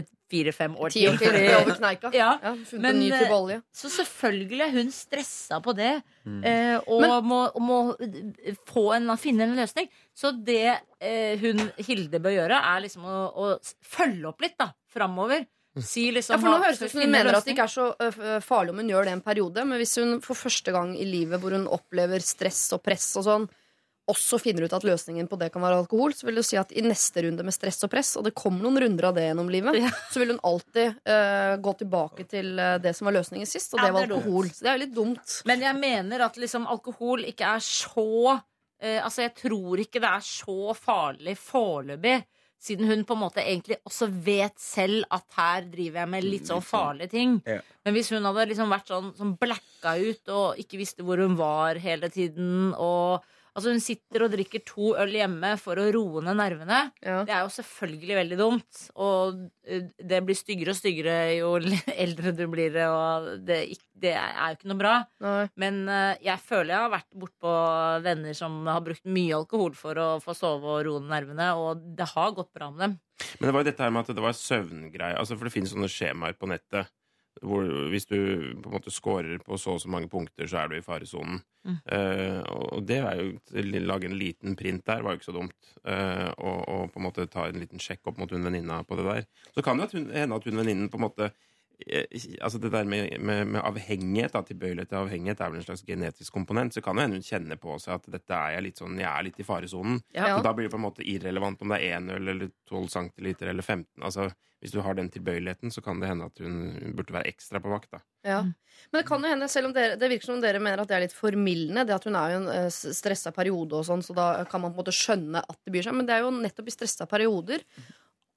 et fire-fem år til. til over kneika. Ja, Ja, men, ny eh. Så selvfølgelig er hun stressa på det, Mm. eh, og Men- må, må eh, få en, finne en løsning. Så det eh, hun Hilde bør gjøre, er liksom å, å følge opp litt da, framover. Si liksom Ja, for nå høres det ut som hun mener at det ikke er så farlig om hun gjør det en periode, men hvis hun for første gang i livet hvor hun opplever stress og press og sånn, også finner ut at løsningen på det kan være alkohol, så vil du si at i neste runde med stress og press, og det kommer noen runder av det gjennom livet, Ja. så vil hun alltid uh, gå tilbake til det som var løsningen sist, og Ja, det var dumt. alkohol. Så det er jo litt dumt. Men jeg mener at liksom alkohol ikke er så uh, Altså, jeg tror ikke det er så farlig foreløpig. Siden hun på en måte egentlig også vet selv at her driver jeg med litt sånn farlige ting. Ja. Men hvis hun hadde liksom vært sånn som blacka ut og ikke visste hvor hun var hele tiden og Altså Hun sitter og drikker to øl hjemme for å roe ned nervene. Ja. Det er jo selvfølgelig veldig dumt. Og eh, det blir styggere og styggere jo eldre du blir, og det, det er jo ikke noe bra. Nei. Men eh, jeg føler jeg har vært bortpå venner som har brukt mye alkohol for å få sove og roe ned nervene, og det har gått bra med dem. Men det var jo dette her med at det var søvngreie. Altså, for det finnes sånne skjemaer på nettet. Hvor hvis du på en måte scorer på så og så mange punkter, så er du i faresonen. Mm. Uh, og det er jo lage en liten print der var jo ikke så dumt. Uh, og, og på en måte ta en liten sjekk opp mot hun venninna på det der. Så kan det hende at hun venninnen på en måte Altså det der med, med, med avhengighet, da, tilbøyelighet til avhengighet, er vel en slags genetisk komponent. Så kan jo hende hun kjenner på seg at dette er jeg litt sånn, jeg er litt i faresonen. Ja. Så da blir det på en måte irrelevant om det er 1 øl eller 12 centiliter eller 15. Altså, hvis du har den tilbøyeligheten, så kan det hende at hun, burde være ekstra på vakt. da. Ja. Men det kan jo hende, selv om dere, det virker som om dere mener at det er litt formildende, det at hun er i en uh, stressa periode og sånn, så da kan man på en måte skjønne at det byr seg. Men det er jo nettopp i stressa perioder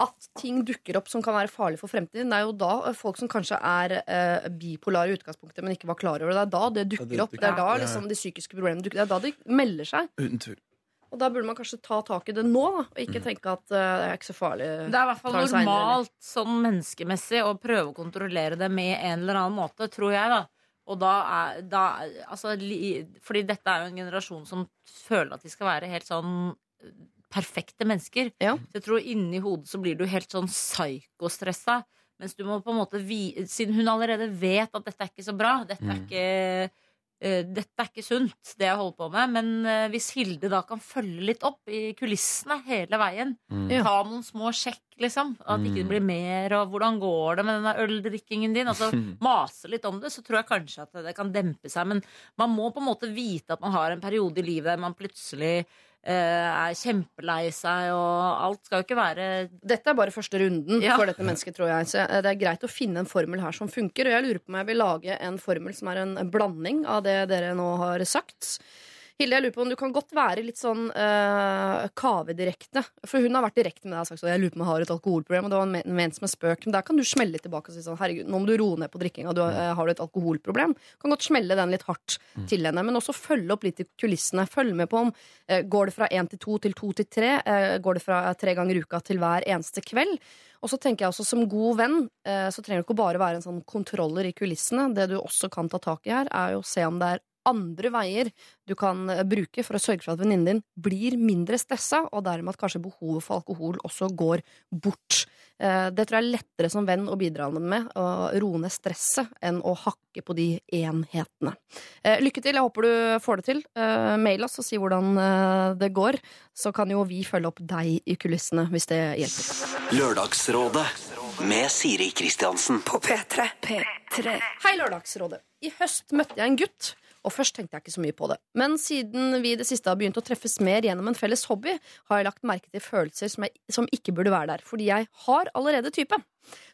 at ting dukker opp som kan være farlig for fremtiden. Det er jo da eh, folk som kanskje er eh, bipolare i utgangspunktet, men ikke var klar over det. Det er da det dukker opp. Det er da liksom de psykiske problemene dukker Det er da de melder seg. Uten tvil. Og da burde man kanskje ta tak i det nå, da, og ikke tenke at uh, det er ikke så farlig. Det er i hvert fall normalt sånn menneskemessig å prøve å kontrollere det med en eller annen måte, tror jeg, da. Og da er da, altså, li, Fordi dette er jo en generasjon som føler at de skal være helt sånn perfekte mennesker. Ja. Så jeg tror inni hodet så blir du helt sånn psykostressa. Mens du må på en måte vi, Siden hun allerede vet at dette er ikke så bra, dette er Mm. ikke eh, dette er ikke sunt, det jeg holder på med. Men uh, hvis Hilde da kan følge litt opp i kulissene hele veien, Mm. Ta noen små sjekk, liksom, at ikke det Mm. blir mer, og hvordan går det med denne øldrikkingen din, altså mase litt om det, så tror jeg kanskje at det kan dempe seg. Men man må på en måte vite at man har en periode i livet der man plutselig er kjempelei seg, og alt skal jo ikke være Dette er bare første runden Ja. for dette mennesket, tror jeg. Så eh, det er greit å finne en formel her som funker. Og jeg lurer på om jeg vil lage en formel som er en en blanding av det dere nå har sagt. Hilde, jeg lurer på om du kan godt være litt sånn uh, kavedirekte. For hun har vært direkte med deg og sagt sånn, jeg lurer på om jeg har et alkoholproblem. Og det var men- ment som en spøk. Men der kan du smelle tilbake og si sånn herregud, nå må du roe ned på drikkinga. Du, eh, har du et alkoholproblem? Kan godt smelle den litt hardt til henne. Men også følge opp litt i kulissene. Følg med på om uh, går det fra én til to til to til tre. eh, går det fra tre ganger i uka til hver eneste kveld. Og så tenker jeg også Som god venn eh, så trenger det ikke bare være en sånn kontroller i kulissene. Det du også kan ta tak i her, er jo å se om det er andre veier du kan eh, bruke for å sørge for at venninnen din blir mindre stressa, og dermed at kanskje behovet for alkohol også går bort. Eh, Det tror jeg er lettere som venn å bidra med, å roe ned stresset, enn å hakke på de enhetene. Eh, Lykke til, jeg håper du får det til. Mail oss og si hvordan det går, så kan jo vi følge opp deg i kulissene hvis det hjelper. Lørdagsrådet med Siri Kristiansen. På P3. Hei, Lørdagsrådet. I høst møtte jeg en gutt. Og først tenkte jeg ikke så mye på det. Men siden vi i det siste har begynt å treffes mer gjennom en felles hobby, har jeg lagt merke til følelser som, jeg, som ikke burde være der. Fordi jeg har allerede type.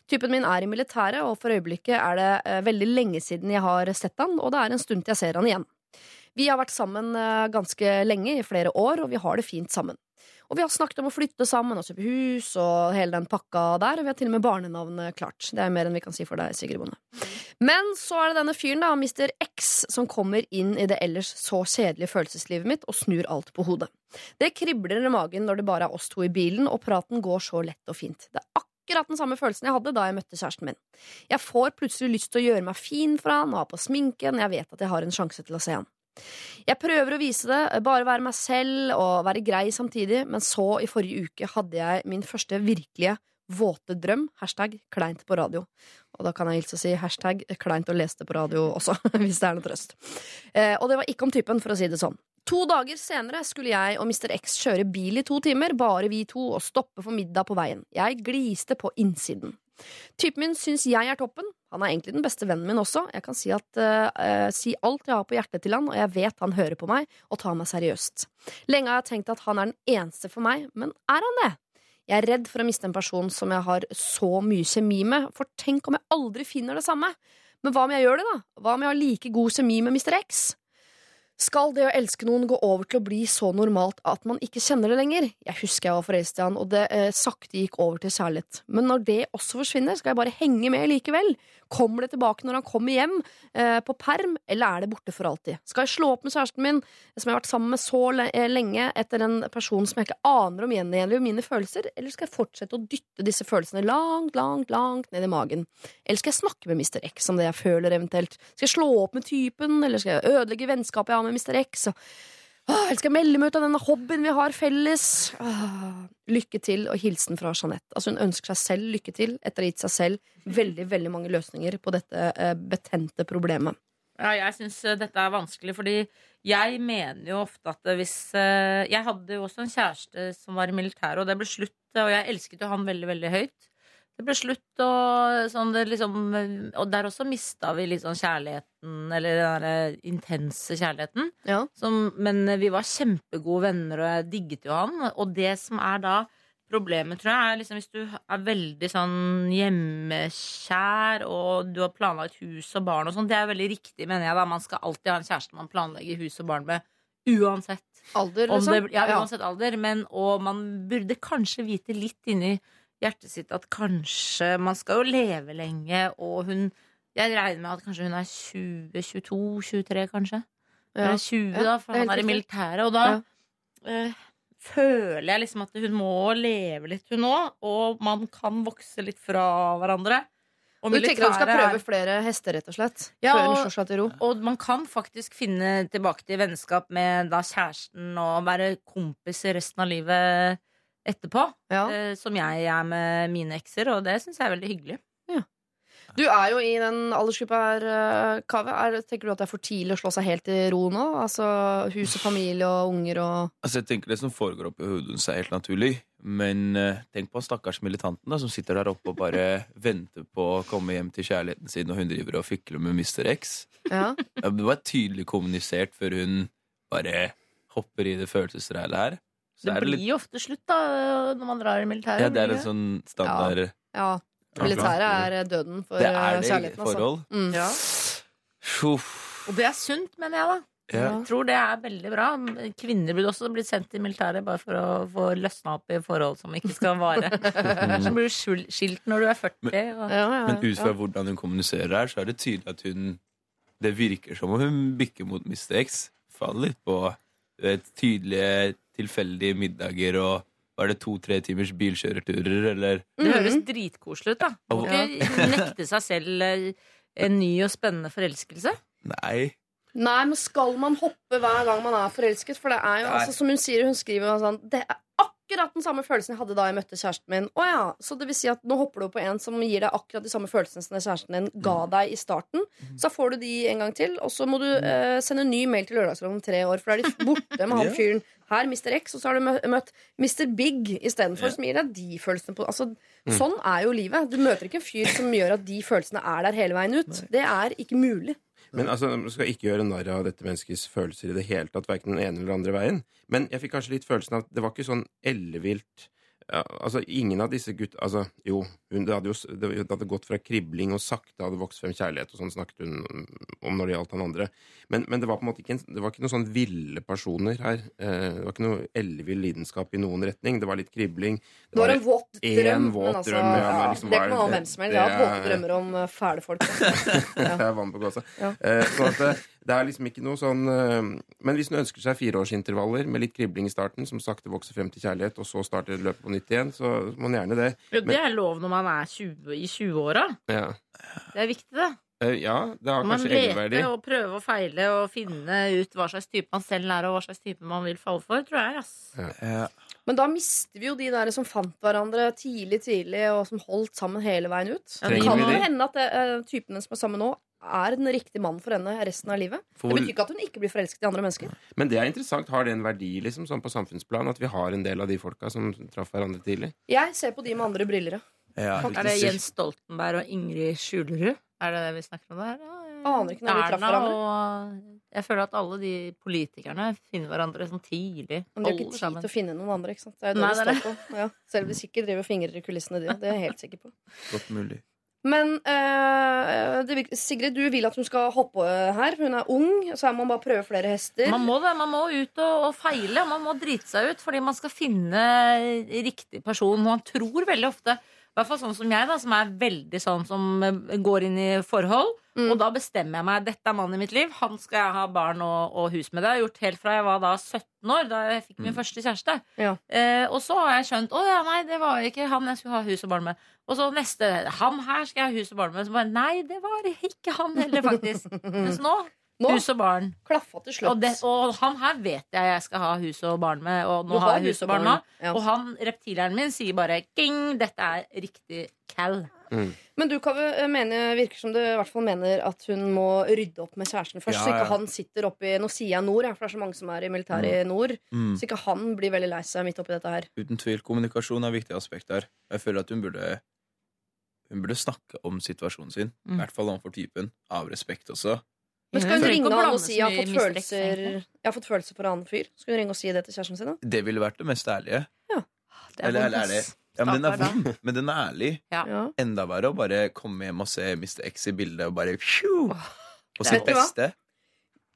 Typen min er i militæret, og for øyeblikket er det eh, veldig lenge siden jeg har sett han, og det er en stund til jeg ser han igjen. Vi har vært sammen eh, ganske lenge, i flere år, og vi har det fint sammen. Og vi har snakket om å flytte sammen og kjøpe hus og hele den pakka der, og vi har til og med barnenavnet klart. Det er mer enn vi kan si for deg, Sigrid Bonde. Men så er det denne fyren, da, Mr. X, som kommer inn i det ellers så kjedelige følelseslivet mitt og snur alt på hodet. Det kribler i magen når det bare er oss to i bilen, og praten går så lett og fint. Det er akkurat den samme følelsen jeg hadde da jeg møtte kjæresten min. Jeg får plutselig lyst til å gjøre meg fin for han og ha på sminken, jeg vet at jeg har en sjanse til å se han. Jeg prøver å vise det, bare være meg selv og være grei samtidig, men så, i forrige uke, hadde jeg min første virkelige våte drøm. Hashtag kleint på radio. Og da kan jeg hilse å si hashtag kleint lese det på radio også, hvis det er noe trøst. Eh, og det var ikke om typen, for å si det sånn. To dager senere skulle jeg og Mr. X kjøre bil i to timer, bare vi to, og stoppe for middag på veien. Jeg gliste på innsiden. Typen min syns jeg er toppen. Han er egentlig den beste vennen min også. Jeg kan si, at, uh, si alt jeg har på hjertet til han, og jeg vet han hører på meg og tar meg seriøst. Lenge har jeg tenkt at han er den eneste for meg, men er han det? Jeg er redd for å miste en person som jeg har så mye kjemi med, for tenk om jeg aldri finner det samme? Men hva om jeg gjør det, da? Hva om jeg har like god kjemi med Mr. X? Skal det å elske noen gå over til å bli så normalt at man ikke kjenner det lenger? Jeg husker jeg var forelsket i han, og det eh, sakte gikk over til kjærlighet. Men når det også forsvinner, skal jeg bare henge med likevel? Kommer det tilbake når han kommer hjem eh, på perm, eller er det borte for alltid? Skal jeg slå opp med kjæresten min, som jeg har vært sammen med så eh, lenge, etter en person som jeg ikke aner om gjengjelder mine følelser, eller skal jeg fortsette å dytte disse følelsene langt, langt, langt ned i magen? Eller skal jeg snakke med Mr. X om det jeg føler, eventuelt? Skal jeg slå opp med typen, eller skal jeg ødelegge vennskapet jeg har med Mr. X? Og Åh, jeg skal melde meg ut av denne hobbyen vi har felles? Åh, lykke til, og hilsen fra Jeanette. Altså Hun ønsker seg selv lykke til etter å ha gitt seg selv veldig veldig mange løsninger på dette eh, betente problemet. Ja, jeg syns dette er vanskelig, fordi jeg mener jo ofte at hvis eh, Jeg hadde jo også en kjæreste som var i militæret, og det ble slutt, og jeg elsket jo han veldig, veldig høyt. Det ble slutt, og sånn det liksom Og der også mista vi litt sånn kjærligheten, eller den der intense kjærligheten. Ja. Som, men vi var kjempegode venner, og jeg digget jo han. Og det som er da problemet, tror jeg, er liksom hvis du er veldig sånn hjemmekjær, og du har planlagt hus og barn og sånn, det er veldig riktig, mener jeg da. Man skal alltid ha en kjæreste man planlegger hus og barn med, uansett. Alder, Om liksom? det, ja, uansett alder. Men, og man burde kanskje vite litt inni hjertet sitt at kanskje Man skal jo leve lenge, og hun Jeg regner med at kanskje hun er 20-22-23, kanskje. Ja. Eller 20, Ja, da, for er han er i militæret. Og da Ja. øh, føler jeg liksom at hun må leve litt, hun òg. Og man kan vokse litt fra hverandre. Og Du tenker at hun skal er- prøve flere hester, rett og slett? Ja, og-? Og man kan faktisk finne tilbake til vennskap med da kjæresten og være kompis resten av livet etterpå. Eh, som jeg er med mine ekser, og det syns jeg er veldig hyggelig. Du er jo i den aldersgruppa her, eh, Kaveh. Er- Tenker du at det er for tidlig å slå seg helt i ro nå? Altså hus og familie og unger og Altså, jeg tenker Det som foregår oppi hodet hennes, er helt naturlig. Men uh, tenk på stakkars militanten da, som sitter der oppe og bare venter på å komme hjem til kjærligheten sin, og hun driver og fikler med Mr. X. Ja. Ja, Det var tydelig kommunisert før hun bare hopper i det følelsesreilet her. Så Det er det blir litt jo ofte slutt da når man drar i militæret. Ja, det er en sånn standard Ja. Militæret er eh, døden for kjærligheten. Det eh, er det i forhold. Altså. forhold. Mm. Ja. Og det er sunt, mener jeg, da. Ja. Jeg tror det er veldig bra. Kvinner burde også blitt sendt i militæret bare for å få løsna opp i forhold som ikke skal vare. Så blir du skilt når du er 40. Og... Men ut fra hvordan hun kommuniserer her, så er det tydelig at hun Det virker som om hun bikker mot Mr. X. Faller litt på et vet, tydelige, tilfeldige middager og var det to-tre timers bilkjøreturer, eller Det høres dritkoselig ut, da. Ja. ikke nekte seg selv eh, en ny og spennende forelskelse. Nei. Nei, men skal man hoppe hver gang man er forelsket? For det er jo, altså, som hun sier, hun skriver jo sånn Det er akkurat den samme følelsen jeg hadde da jeg møtte kjæresten min. Å ja, Så det vil si at nå hopper du på en som gir deg akkurat de samme følelsene som kjæresten din ga deg i starten. Så får du de en gang til, og så må du eh, sende en ny mail til Lørdagsrådet om tre år, for da er de borte med han fyren. Her, Mr. X, og så har du møtt Mr. Big istedenfor, som gir deg de følelsene på altså, Mm. Sånn er jo livet. Du møter ikke en fyr som gjør at de følelsene er der hele veien ut. Det er ikke mulig. Men altså, Man skal ikke gjøre narr av dette menneskets følelser i det hele tatt, verken den ene eller andre veien. Men jeg fikk kanskje litt følelsen av at det var ikke sånn ellevilt ja, altså Ingen av disse gutta Altså, jo, hun, det, hadde jo, det hadde gått fra kribling og sakte hadde vokst frem kjærlighet, og sånn snakket hun om når det gjaldt han andre. Men, men det var på en måte ikke, en, det var ikke noen sånn ville personer her. Eh, det var ikke noe ellevill lidenskap i noen retning. Det var litt kribling. Det var en våt en drøm. våt altså, drøm, ja, ja, liksom det kan man ha hvem som helst. Jeg har hatt våte drømmer om eh, fæle folk. det er vann på gåsa. Ja. sånn at det, det er liksom ikke noe sånn Men hvis hun ønsker seg fireårsintervaller med litt kribling i starten, som sakte vokser frem til kjærlighet, og så starter løpet på nytt igjen, så må hun gjerne det. Jo, det er lov når man er 20, i 20-åra. ja. Det er viktig, det. Eh, ja, det har Man kanskje leter egenverdi. og prøver og feiler og finne ut hva slags type man selv er, og hva slags type man vil falle for, tror jeg. Ass. Men da mister vi jo de der som fant hverandre tidlig, tidlig, og som holdt sammen hele veien ut. Ja, det kan jo det? hende at det, uh, typen som er sammen nå, er den riktige mannen for henne resten av livet. For- Det betyr ikke at hun ikke blir forelsket i andre mennesker. Men det er interessant. Har det en verdi liksom, sånn på samfunnsplan at vi har en del av de folka som traff hverandre tidlig? Jeg ser på de med andre briller, ja. Er det Jens Stoltenberg og Ingrid Skjulerud? Er det det vi snakker om der? Ja, Aner ikke når vi traff hverandre. og Jeg føler at alle de politikerne finner hverandre sånn tidlig. Men de har ikke tid sammen. til å finne noen andre. ikke sant? Det er jo det Nei, er står på. Ja. Selv hvis de sikkert driver og fingrer i kulissene, de. Det er jeg helt sikker på. Godt mulig. Men eh, det, virker- Sigrid, du vil at hun skal hoppe her. Hun er ung, så her må man bare prøve flere hester. Man må det, man må ut og, og feile. Man må drite seg ut fordi man skal finne riktig person. Man tror veldig ofte hvert fall sånn som jeg, da, som er veldig sånn som eh, går inn i forhold. Mm. Og da bestemmer jeg meg. Dette er mannen i mitt liv. Han skal jeg ha barn og, og hus med. Det har jeg gjort helt fra jeg var da 17 år, da jeg fikk min første kjæreste. Eh, og så har jeg skjønt å ja, nei, det var ikke han jeg skulle ha hus og barn med. Og så neste Han her skal jeg ha hus og barn med. Så bare, nei, det var ikke han heller, faktisk. Mens nå, hus og barn. Klaffa til slutt. Og, det, og han her vet jeg jeg skal ha hus og barn med, og nå har jeg hus og barn nå. ja. Og han, reptileren min sier bare Ging, dette er riktig cal. Men du Kave, mener, virker som du i hvert fall mener at hun må rydde opp med kjæresten først. Ja, Så ikke han sitter oppi Nå sier jeg nord, for det er så mange som er i militæret i nord. Mm. Så ikke han blir veldig lei seg midt oppi dette her. Uten tvil. Kommunikasjon er et viktig aspekt her. Jeg føler at hun burde Hun burde snakke om situasjonen sin. I Mm. hvert fall overfor typen. Av respekt også. Men skal hun ringe han og si jeg har fått. Følelser. Jeg har fått følelser for en annen fyr? Skal hun ringe og si det til kjæresten sin? da? Det ville vært det mest ærlige. Ja. Det er Eller, eller er det ja, men den er vond, men den er ærlig. Ja. Enda verre å bare komme hjem og se Mr. X i bildet og bare pju, På sitt beste.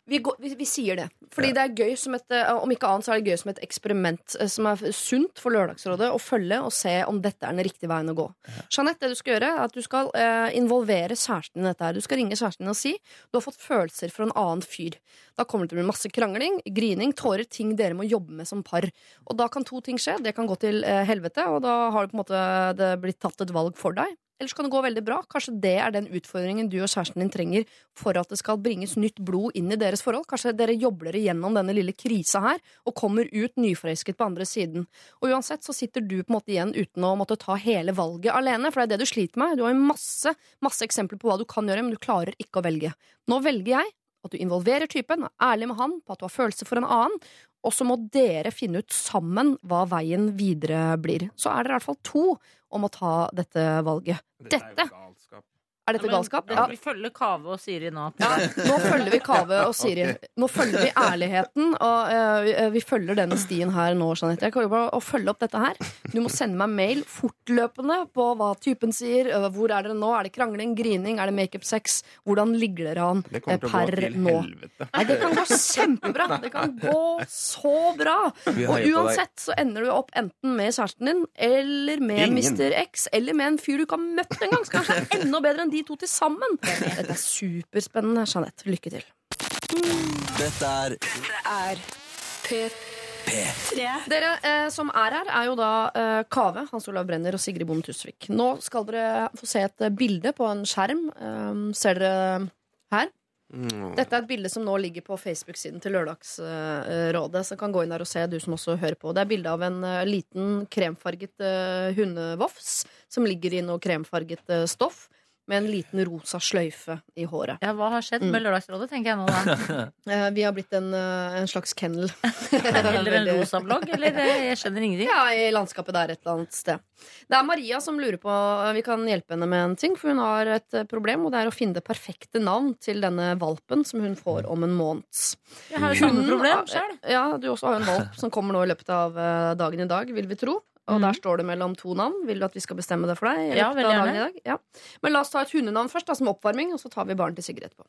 Vi, går, vi, vi sier det. Fordi det er gøy som et, eh, Om ikke annet så er det gøy som et eksperiment eh, som er sunt for Lørdagsrådet å følge og se om dette er den riktige veien å gå. Jeanette, det du skal gjøre, er at du skal eh, involvere kjæresten din i dette her. Du skal ringe kjæresten din og si du har fått følelser for en annen fyr. Da kommer det til å bli masse krangling, grining, tårer, ting dere må jobbe med som par. Og da kan to ting skje. Det kan gå til eh, helvete, og da har det på en måte det blitt tatt et valg for deg. Eller så kan det gå veldig bra. Kanskje det er den utfordringen du og kjæresten din trenger for at det skal bringes nytt blod inn i deres forhold. Kanskje dere jobler igjennom denne lille krisa her og kommer ut nyforelsket på andre siden. Og uansett så sitter du på en måte igjen uten å måtte ta hele valget alene, for det er det du sliter med. Du har jo masse, masse eksempler på hva du kan gjøre, men du klarer ikke å velge. Nå velger jeg at du involverer typen, er ærlig med han på at du har følelser for en annen, og så må dere finne ut sammen hva veien videre blir. Så er dere i hvert fall to om å ta dette valget. Dette er dette galskap? Ja, Ja. Vi følger Kave og Siri nå. Ja, nå følger vi Kave og Siri. Nå følger vi ærligheten, og uh, vi, følger denne stien her nå, Jeanette. Jeg jo bare følge opp dette her. Du må sende meg mail fortløpende på hva typen sier. eh, Hvor er dere nå? Er det krangling, grining, er det makeup-sex? Hvordan ligger dere an Det per nå? Nei, det kan gå kjempebra. Det kan gå så bra. Og uansett så ender du opp enten med kjæresten din eller med Ingen. Mr. X eller med en fyr du ikke har møtt engang. Så kanskje enda bedre enn de to til sammen. Dette er superspennende, Jeanette. Lykke til. Dette er er P3. Dere eh, som er her, er jo da eh, Kave, Hans Olav Brenner og Sigrid Bonde Tusvik. Nå skal dere få se et eh, bilde på en skjerm. Eh, ser dere her? Mm. Dette er et bilde som nå ligger på Facebook-siden til Lørdagsrådet. Så kan gå inn der og se, du som også hører på. Det er bilde av en eh, liten kremfarget hundevoffs som ligger i noe kremfarget eh, stoff. Med en liten rosa sløyfe i håret. Ja, hva har skjedd Mm. med Lørdagsrådet, tenker jeg nå da. Eh, vi har blitt en, eh, en slags kennel. Eller en rosa blogg, eller jeg skjønner ingenting. Ja, i landskapet der et eller annet sted. Det er Maria som lurer på Vi kan hjelpe henne med en ting, for hun har et eh, problem, og det er å finne det perfekte navn til denne valpen som hun får om en måned. Jeg har jo samme problem selv. Ja, du også har en valp som kommer nå i løpet av eh, dagen i dag, vil vi tro. Og der står det mellom to navn. Vil du at vi skal bestemme det for deg? Ja, veldig gjerne. Ja. Men la oss ta et hundenavn først, da, som oppvarming, og så tar vi barn til Sigrid etterpå.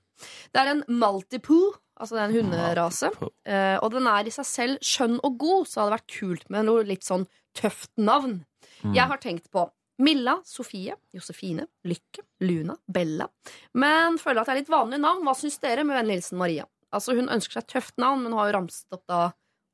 Det er en Maltipoo, altså det er en hunderase. Eh, og den er i seg selv skjønn og god, så det hadde vært kult med noe litt sånn tøft navn. Jeg har tenkt på Milla, Sofie, Josefine, Lykke, Luna, Bella. Men føler at det er litt vanlige navn. Hva syns dere? Med vennlig hilsen Maria. Altså Hun ønsker seg tøft navn, men har jo ramset opp da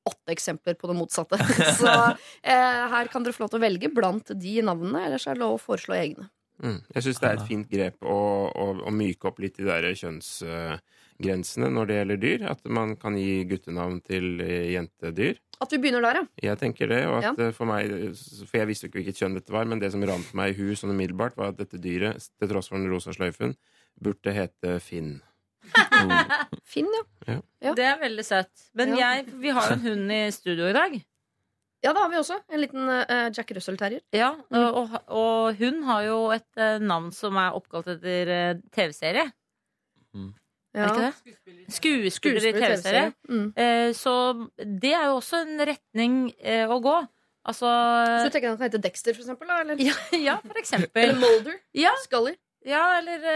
åtte eksempler på det motsatte. Så eh, her kan dere få lov til å velge blant de navnene, ellers er det lov å foreslå egne. Mm. Jeg syns det er et fint grep å, å, å myke opp litt de der kjønnsgrensene når det gjelder dyr. At man kan gi guttenavn til eh, jentedyr. At vi begynner der, ja. Jeg tenker det, og at Ja. eh, for meg For jeg visste jo ikke hvilket kjønn dette var, men det som rant meg i hu sånn umiddelbart, var at dette dyret, til tross for den rosa sløyfen, burde hete Finn. Finn, ja. Ja. Det er veldig søtt. Men Ja. jeg, vi har jo en hund i studio i dag. Ja, det har vi også. En liten uh, Jack Russell-terrier. Ja, og, og, og hun har jo et uh, navn som er oppkalt etter uh, TV-serie. Er det ikke det? Skuespiller i Skuespiller i TV-serie. TV-serie. Mm. Eh, så det er jo også en retning å gå. Altså Så du tenker at han kan hete Dexter, for eksempel? Da, eller? ja, ja, for eller Molder. Ja, Scully? ja eller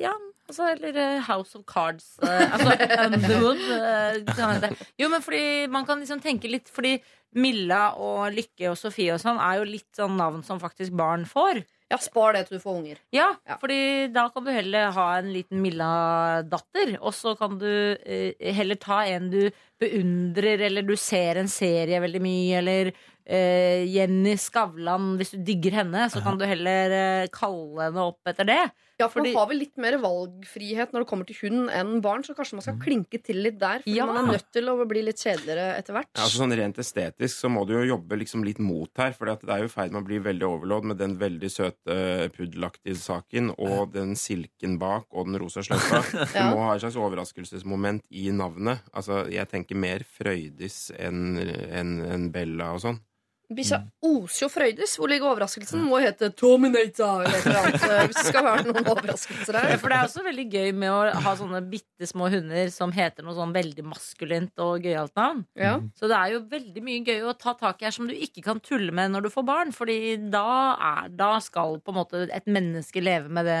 Ja, altså, eller House of Cards. eh, altså Underwood. eh, jo, men fordi man kan liksom tenke litt Fordi Milla og Lykke og Sofie og sånn er jo litt sånn navn som faktisk barn får. Ja, spar det til du får unger. Ja, Ja. fordi da kan du heller ha en liten Milla-datter, og så kan du eh, heller ta en du beundrer, eller du ser en serie veldig mye, eller eh, Jenny Skavlan, hvis du digger henne, så kan du heller eh, kalle henne opp etter det. Ja, for Fordi- Man har vel litt mer valgfrihet når det kommer til hund enn barn, så kanskje man skal klinke til litt der. For Ja. man er nødt til å bli litt kjedeligere etter hvert. Ja, altså sånn Rent estetisk så må du jo jobbe liksom litt mot her, for det er jo i ferd med å bli veldig overload med den veldig søte eh, puddelaktige saken og den silken bak og den rosa sløyfa. Du må ha et slags overraskelsesmoment i navnet. Altså, Jeg tenker mer Frøydis enn en, enn Bella og sånn. Bikkja oser jo Frøydis. Hvor ligger overraskelsen? Må hete Terminator eller et eller annet. Hvis det skal være noen overraskelser Ja, her. for det er også veldig gøy med å ha sånne bitte små hunder som heter noe sånn veldig maskulint og gøyalt navn. Ja. Så det er jo veldig mye gøy å ta tak i her som du ikke kan tulle med når du får barn. Fordi da, er, da skal på en måte et menneske leve med det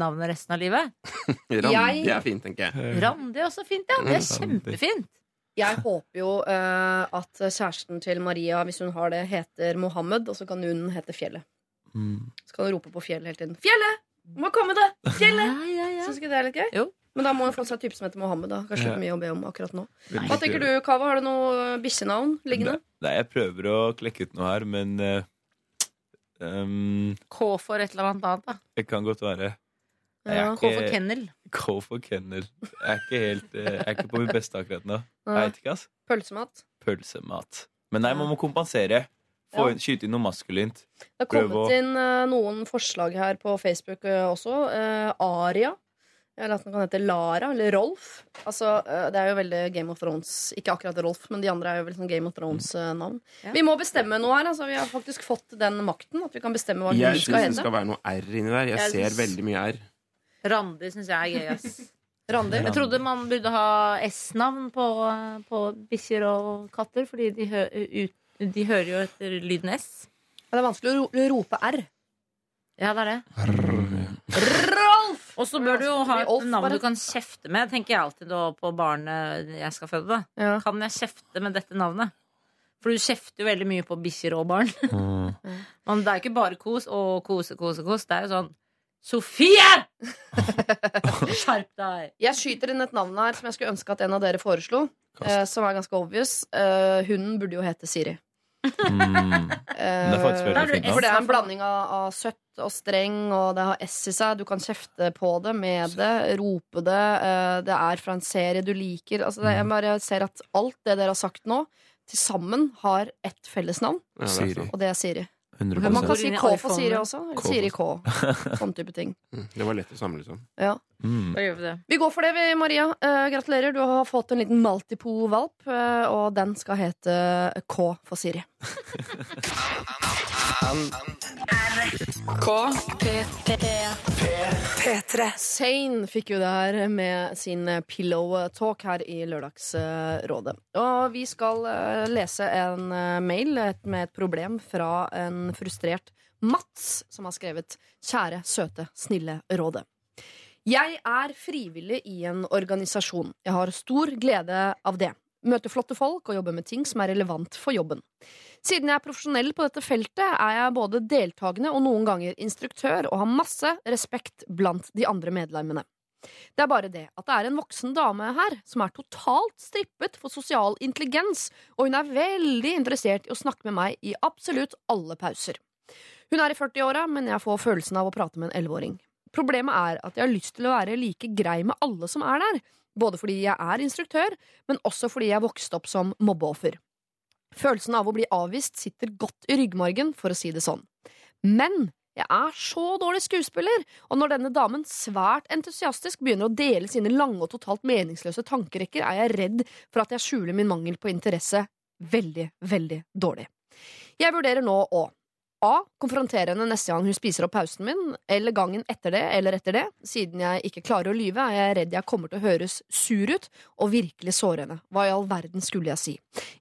navnet resten av livet. Randi er fint, tenker jeg. Randi er også fint, ja. Det er kjempefint. Jeg håper jo uh, at kjæresten til Maria, hvis hun har det, heter Mohammed, og så kan hun hete Fjellet. Mm. Så kan hun rope på Fjellet hele tiden. Fjellet! Du må komme deg! Fjellet! Ja, ja, ja. Syns ikke det er litt gøy? Jo. Men da må hun få seg type som heter Mohammed. da Kanskje Ja. litt mye å be om akkurat nå. Hva tenker du, Kava? Har du noe bikkjenavn liggende? Nei, jeg prøver å klekke ut noe her, men uh, um, K for et eller annet annet, da. det kan godt være. Jeg Ja. er for kennel. Go for kennel. Jeg er ikke helt eh, Jeg er ikke på mitt beste akkurat nå. Jeg vet ikke, ass. Pølsemat? Pølsemat. Men nei, man må kompensere. Få inn, skyte inn noe maskulint. Det har Prøv kommet å- inn eh, noen forslag her på Facebook eh, også. Eh, Aria. Eller at den kan hete Lara eller Rolf. Altså, eh, det er jo veldig Game of Thrones. Ikke akkurat Rolf, men de andre er jo veldig sånn Game of Thrones-navn. Ja. Vi må bestemme noe her. Altså. Vi har faktisk fått den makten. At vi kan bestemme hva Jeg hun skal syns det hete. skal være noe R inni der. Jeg Jeg ser veldig mye R. Randi syns jeg er gøy, ass. Randi. Jeg trodde man burde ha S-navn på, på bikkjer og katter, fordi de, hø ut, de hører jo etter lyden S. Det er vanskelig å ro rope R. Ja, det er det. Rolf! Og så bør du jo ha et navn du kan kjefte med, tenker jeg alltid da på barnet jeg skal føde. da Ja. Kan jeg kjefte med dette navnet? For du kjefter jo veldig mye på bikkjer og barn. Men det er jo ikke bare kos og kose, kose, kos. Det er jo sånn Sofie! Skjerp deg! Jeg skyter inn et navn her som jeg skulle ønske at en av dere foreslo. Eh, som er ganske obvious. Eh, hunden burde jo hete Siri. Mm. Eh, Det. For det er en blanding av, av søtt og streng, og det har S i seg. Du kan kjefte på det, med det, rope det. eh, det er fra en serie du liker. Altså, det, jeg bare ser at alt det dere har sagt nå, til sammen har ett Ja, er Siri. sant. og det er Siri. 100 Men man kan si K for. Siri også. Eller Siri K. Sånn type ting. Mm, Det var lett å samle sånn. Ja. Mm. Da gjør vi det. Vi går for det, vi, Maria. Uh, gratulerer. Du har fått en liten Maltipo-valp, uh, og den skal hete K for Siri. Sane fikk jo det her med sin pillow talk her i Lørdagsrådet. Og vi skal eh, lese en eh, mail med et problem fra en frustrert Mats, som har skrevet 'Kjære, søte, snille Rådet'. Jeg er frivillig i en organisasjon. Jeg har stor glede av det. Møter flotte folk og jobber med ting som er relevant for jobben. Siden jeg er profesjonell på dette feltet, er jeg både deltakende og noen ganger instruktør, og har masse respekt blant de andre medlemmene. Det er bare det at det er en voksen dame her som er totalt strippet for sosial intelligens, og hun er veldig interessert i å snakke med meg i absolutt alle pauser. Hun er i 40-åra, men jeg får følelsen av å prate med en 11-åring. Problemet er at jeg har lyst til å være like grei med alle som er der, både fordi jeg er instruktør, men også fordi jeg vokste opp som mobbeoffer. Følelsen av å bli avvist sitter godt i ryggmargen, for å si det sånn. Men jeg er så dårlig skuespiller, og når denne damen svært entusiastisk begynner å dele sine lange og totalt meningsløse tankerekker, er jeg redd for at jeg skjuler min mangel på interesse veldig, veldig dårlig. Jeg vurderer nå å A. Konfrontere henne neste gang hun spiser opp pausen min, eller gangen etter det, eller etter det. Siden jeg ikke klarer å lyve, er jeg redd jeg kommer til å høres sur ut og virkelig såre henne. Hva i all verden skulle jeg si?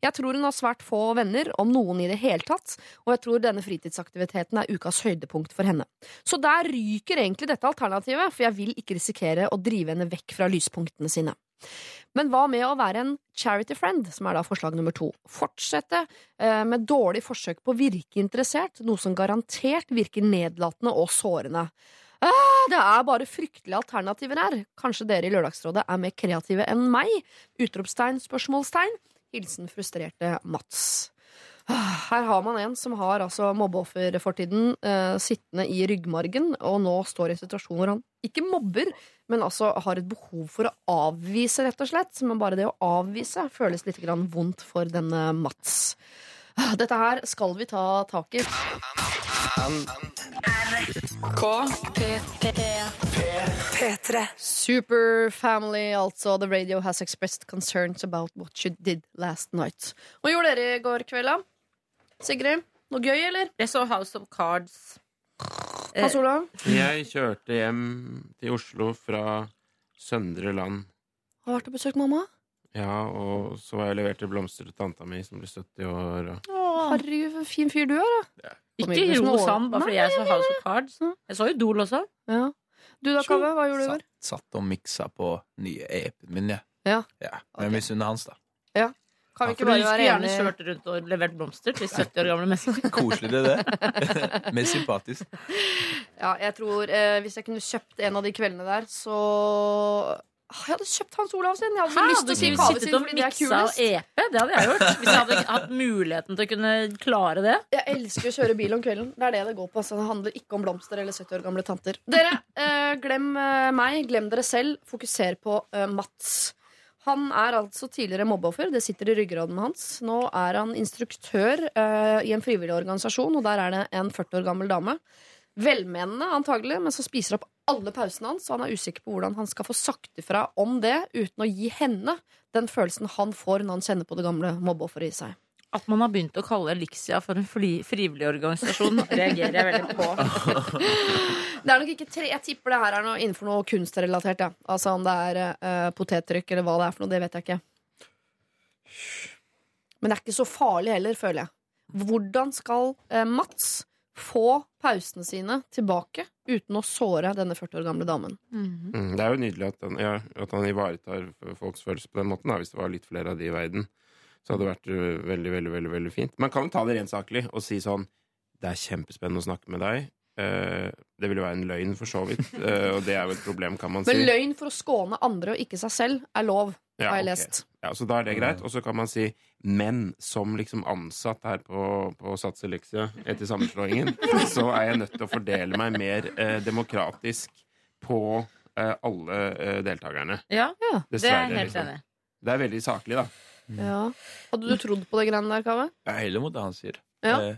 Jeg tror hun har svært få venner, om noen i det hele tatt, og jeg tror denne fritidsaktiviteten er ukas høydepunkt for henne. Så der ryker egentlig dette alternativet, for jeg vil ikke risikere å drive henne vekk fra lyspunktene sine. Men hva med å være en charity friend, som er da forslag nummer to? Fortsette eh, med dårlig forsøk på å virke interessert, noe som garantert virker nedlatende og sårende. Ah, det er bare fryktelige alternativer her. Kanskje dere i Lørdagsrådet er mer kreative enn meg? Utropstegn, spørsmålstegn. Hilsen frustrerte Mats. Ah, Her har man en som har altså mobbeofferfortiden eh, sittende i ryggmargen, og nå står i en situasjon hvor han ikke mobber, men altså har et behov for å avvise, rett og slett. Men bare det å avvise føles litt vondt for denne Mats. Ah, Dette her skal vi ta tak i. Super Family, altså. The radio has expressed concerns about what you did last night. Hva gjorde dere i går kveld, da? Sigrid, noe gøy, eller? Jeg så House of Cards. Hans Olav? Jeg kjørte hjem til Oslo fra Søndre Land. Har vært og besøkt mamma? Ja, og så var jeg leverte blomster til tanta mi, som blir 70 år. Og... Herregud, for en fin fyr du er, da. Ikke ikke ro noe- bare fordi jeg så House of Cards. Jeg så jo Idol også. Ja. Du da, Kaveh, hva gjorde du i går? Satt, satt og miksa på nye EP-en min, jeg. Ja. Ja. Men jeg misunner hans, da. Ja. Kan vi ikke bare skulle være gjerne enige kjørt rundt og levert blomster til 70 år gamle mennesker. Koselig det. Mer sympatisk. Ja, jeg tror eh, Hvis jeg kunne kjøpt en av de kveldene der, så Ah, Jeg hadde kjøpt Hans Olav sin. Jeg hadde så Hæ, lyst til å si sittet sin fordi det er kulest. EP? Det hadde jeg gjort. Hvis jeg hadde hatt muligheten til å kunne klare det. Jeg elsker å kjøre bil om kvelden. Det er det det går på. Så det handler ikke om blomster eller 70 år gamle tanter. Dere, eh, glem eh, meg. Glem dere selv. Fokuser på eh, Mats. Han er altså tidligere mobbeoffer. Det sitter i ryggraden hans. Nå er han instruktør uh, i en frivillig organisasjon, og der er det en 40 år gammel dame. Velmenende antagelig, men som spiser opp alle pausene hans. Og han er usikker på hvordan han skal få sagt ifra om det uten å gi henne den følelsen han får når han kjenner på det gamle mobbeofferet i seg. At man har begynt å kalle Elixia for en fri, frivillig organisasjon, reagerer jeg veldig på. Det er nok ikke tre, Jeg tipper det her er noe innenfor noe kunstrelatert. Ja. Altså Om det er uh, potettrykk eller hva det er for noe, det vet jeg ikke. Men det er ikke så farlig heller, føler jeg. Hvordan skal uh, Mats få pausene sine tilbake uten å såre denne 40 år gamle damen? Mm, det er jo nydelig at han, ja, at han ivaretar folks følelser på den måten. Da. Hvis det var litt flere av de i verden, så hadde det vært uh, veldig, veldig, veldig, veldig fint. Man kan jo ta det rent saklig og si sånn Det er kjempespennende å snakke med deg. Uh, det ville være en løgn, for så vidt. Uh, og det er jo et problem, kan man si. Men løgn for å skåne andre og ikke seg selv er lov, Ja, har jeg lest. lest. Ja, så da er det greit. Og så kan man si men som liksom ansatt her på, på Sats Elixia etter sammenslåingen, så er jeg nødt til å fordele meg mer eh, demokratisk på eh, alle eh, deltakerne. Ja, ja, det er jeg helt liksom. enig i. Det er veldig saklig, da. Ja. Hadde du trodd på det greiene der, Kave? Jeg er heller mot det han sier. Ja. Eh,